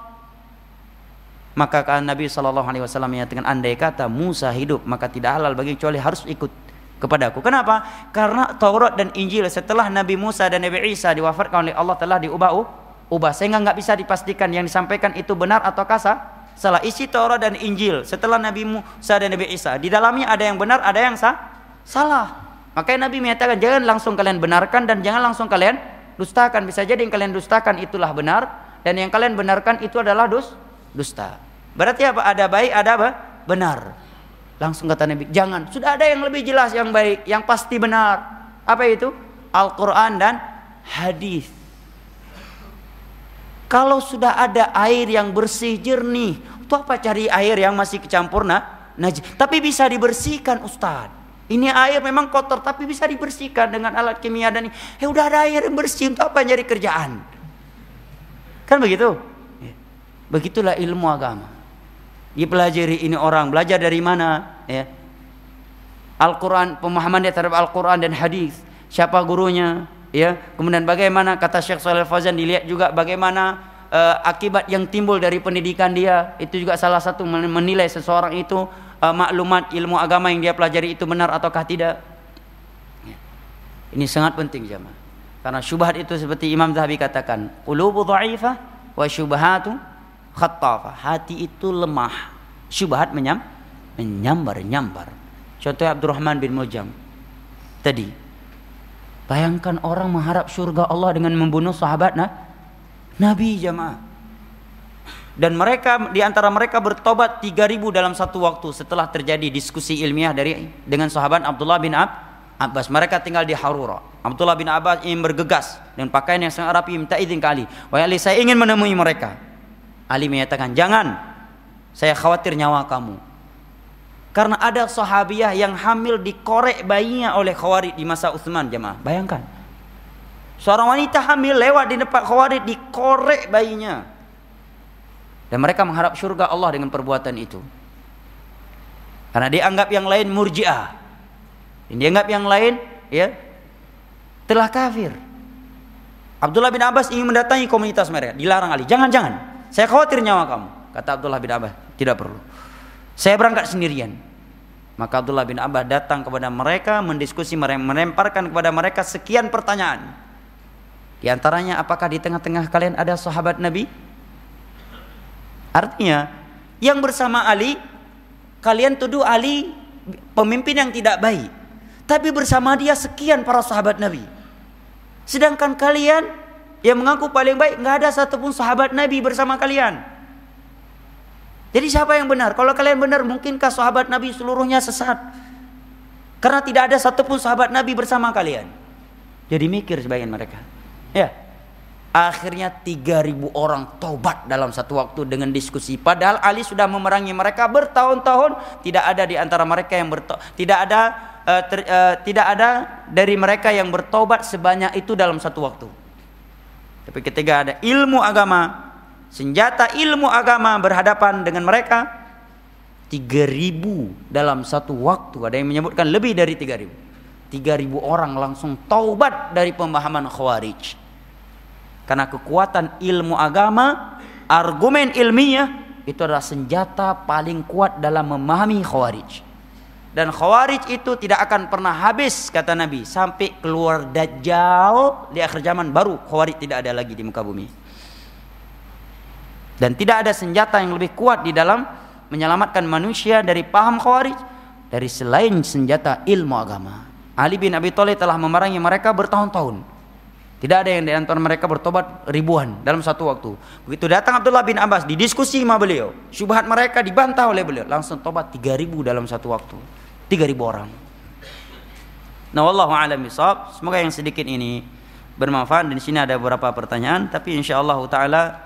Maka Nabi Shallallahu Alaihi Wasallam menyatakan andai kata Musa hidup maka tidak halal bagi kecuali harus ikut kepadaku. Kenapa? Karena Taurat dan Injil setelah Nabi Musa dan Nabi Isa diwafatkan oleh Allah telah diubah ubah sehingga nggak bisa dipastikan yang disampaikan itu benar atau kasar. Salah isi Taurat dan Injil setelah Nabi Musa dan Nabi Isa di dalamnya ada yang benar ada yang sah salah. Makanya Nabi menyatakan jangan langsung kalian benarkan dan jangan langsung kalian dustakan. Bisa jadi yang kalian dustakan itulah benar dan yang kalian benarkan itu adalah dus dusta. Berarti apa? Ada baik, ada apa? Benar. Langsung kata Nabi, jangan. Sudah ada yang lebih jelas yang baik, yang pasti benar. Apa itu? Al-Quran dan hadis. Kalau sudah ada air yang bersih jernih, itu apa cari air yang masih kecampur nah, najis? Tapi bisa dibersihkan Ustaz. Ini air memang kotor tapi bisa dibersihkan dengan alat kimia dan ini. Eh udah ada air yang bersih untuk apa nyari kerjaan? Kan begitu? Ya. Begitulah ilmu agama dipelajari ini orang belajar dari mana ya Al-Quran pemahaman dia terhadap Al-Quran dan hadis siapa gurunya ya kemudian bagaimana kata Syekh Shalal Fauzan dilihat juga bagaimana uh, akibat yang timbul dari pendidikan dia itu juga salah satu menilai seseorang itu uh, maklumat ilmu agama yang dia pelajari itu benar ataukah tidak ini sangat penting jemaah karena syubhat itu seperti Imam Zahabi katakan qulubu dha'ifah wa syubhatu khattafah. Hati itu lemah. Syubhat menyam, menyambar-nyambar. Contoh Abdurrahman bin Muljam. Tadi. Bayangkan orang mengharap surga Allah dengan membunuh sahabat nah, Nabi jamaah. Dan mereka di antara mereka bertobat 3000 dalam satu waktu setelah terjadi diskusi ilmiah dari dengan sahabat Abdullah bin Ab, Abbas. Mereka tinggal di Harura. Abdullah bin Abbas ingin bergegas dengan pakaian yang sangat rapi minta izin kali. Wahai Ali, saya ingin menemui mereka. Ali menyatakan, "Jangan. Saya khawatir nyawa kamu." Karena ada sahabiah yang hamil dikorek bayinya oleh Khawarij di masa Utsman, jemaah. Bayangkan. Seorang wanita hamil lewat di depan Khawarij dikorek bayinya. Dan mereka mengharap surga Allah dengan perbuatan itu. Karena dianggap yang lain murjiah. Dan dianggap yang lain ya telah kafir. Abdullah bin Abbas ingin mendatangi komunitas mereka, dilarang Ali. Jangan, jangan. Saya khawatir nyawa kamu. Kata Abdullah bin Abbas, tidak perlu. Saya berangkat sendirian. Maka Abdullah bin Abbas datang kepada mereka, mendiskusi, menemparkan kepada mereka sekian pertanyaan. Di antaranya, apakah di tengah-tengah kalian ada sahabat Nabi? Artinya, yang bersama Ali, kalian tuduh Ali pemimpin yang tidak baik. Tapi bersama dia sekian para sahabat Nabi. Sedangkan kalian yang mengaku paling baik nggak ada satupun sahabat Nabi bersama kalian. Jadi siapa yang benar? Kalau kalian benar, mungkinkah sahabat Nabi seluruhnya sesat? Karena tidak ada satupun sahabat Nabi bersama kalian. Jadi mikir sebagian mereka. Ya. Akhirnya 3000 orang tobat dalam satu waktu dengan diskusi. Padahal Ali sudah memerangi mereka bertahun-tahun, tidak ada di antara mereka yang bertobat, tidak ada uh, ter, uh, tidak ada dari mereka yang bertobat sebanyak itu dalam satu waktu. Tapi ketika ada ilmu agama, senjata ilmu agama berhadapan dengan mereka, 3000 dalam satu waktu. Ada yang menyebutkan lebih dari 3000. 3000 orang langsung taubat dari pemahaman Khawarij. Karena kekuatan ilmu agama, argumen ilmiah itu adalah senjata paling kuat dalam memahami Khawarij. Dan Khawarij itu tidak akan pernah habis kata Nabi sampai keluar Dajjal di akhir zaman baru Khawarij tidak ada lagi di muka bumi. Dan tidak ada senjata yang lebih kuat di dalam menyelamatkan manusia dari paham Khawarij dari selain senjata ilmu agama. Ali bin Abi Thalib telah memerangi mereka bertahun-tahun. Tidak ada yang di antara mereka bertobat ribuan dalam satu waktu. Begitu datang Abdullah bin Abbas didiskusi sama beliau, syubhat mereka dibantah oleh beliau, langsung tobat 3000 dalam satu waktu. 3000 orang. Nah, wallahu a'lam. Semoga yang sedikit ini bermanfaat dan di sini ada beberapa pertanyaan, tapi insyaallah taala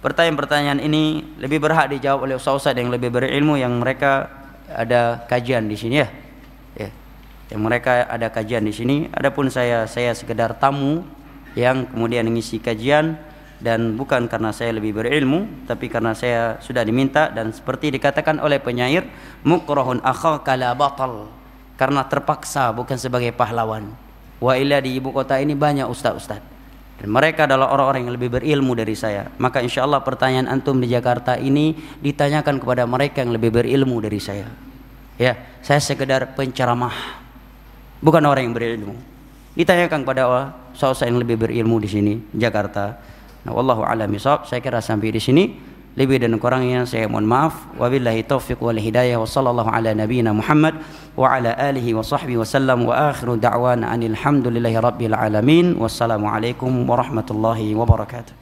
pertanyaan-pertanyaan ini lebih berhak dijawab oleh ustaz-ustaz yang lebih berilmu yang mereka ada kajian di sini ya. Ya. Yang mereka ada kajian di sini. Adapun saya saya sekedar tamu yang kemudian mengisi kajian dan bukan karena saya lebih berilmu tapi karena saya sudah diminta dan seperti dikatakan oleh penyair mukrahun akhaka la batal karena terpaksa bukan sebagai pahlawan wa illa di ibu kota ini banyak ustaz-ustaz dan mereka adalah orang-orang yang lebih berilmu dari saya. Maka insya Allah pertanyaan antum di Jakarta ini ditanyakan kepada mereka yang lebih berilmu dari saya. Ya, saya sekedar penceramah, bukan orang yang berilmu. Ditanyakan kepada saudara yang lebih berilmu di sini, Jakarta. Nah, wallahu a'lam Saya kira sampai di sini. Lebih dan kurangnya saya mohon maaf. Wabillahi taufiq wal hidayah wa sallallahu ala nabiyyina Muhammad wa ala alihi wa sahbihi wa sallam wa akhiru da'wana anil hamdulillahi rabbil alamin. Wassalamualaikum warahmatullahi wabarakatuh.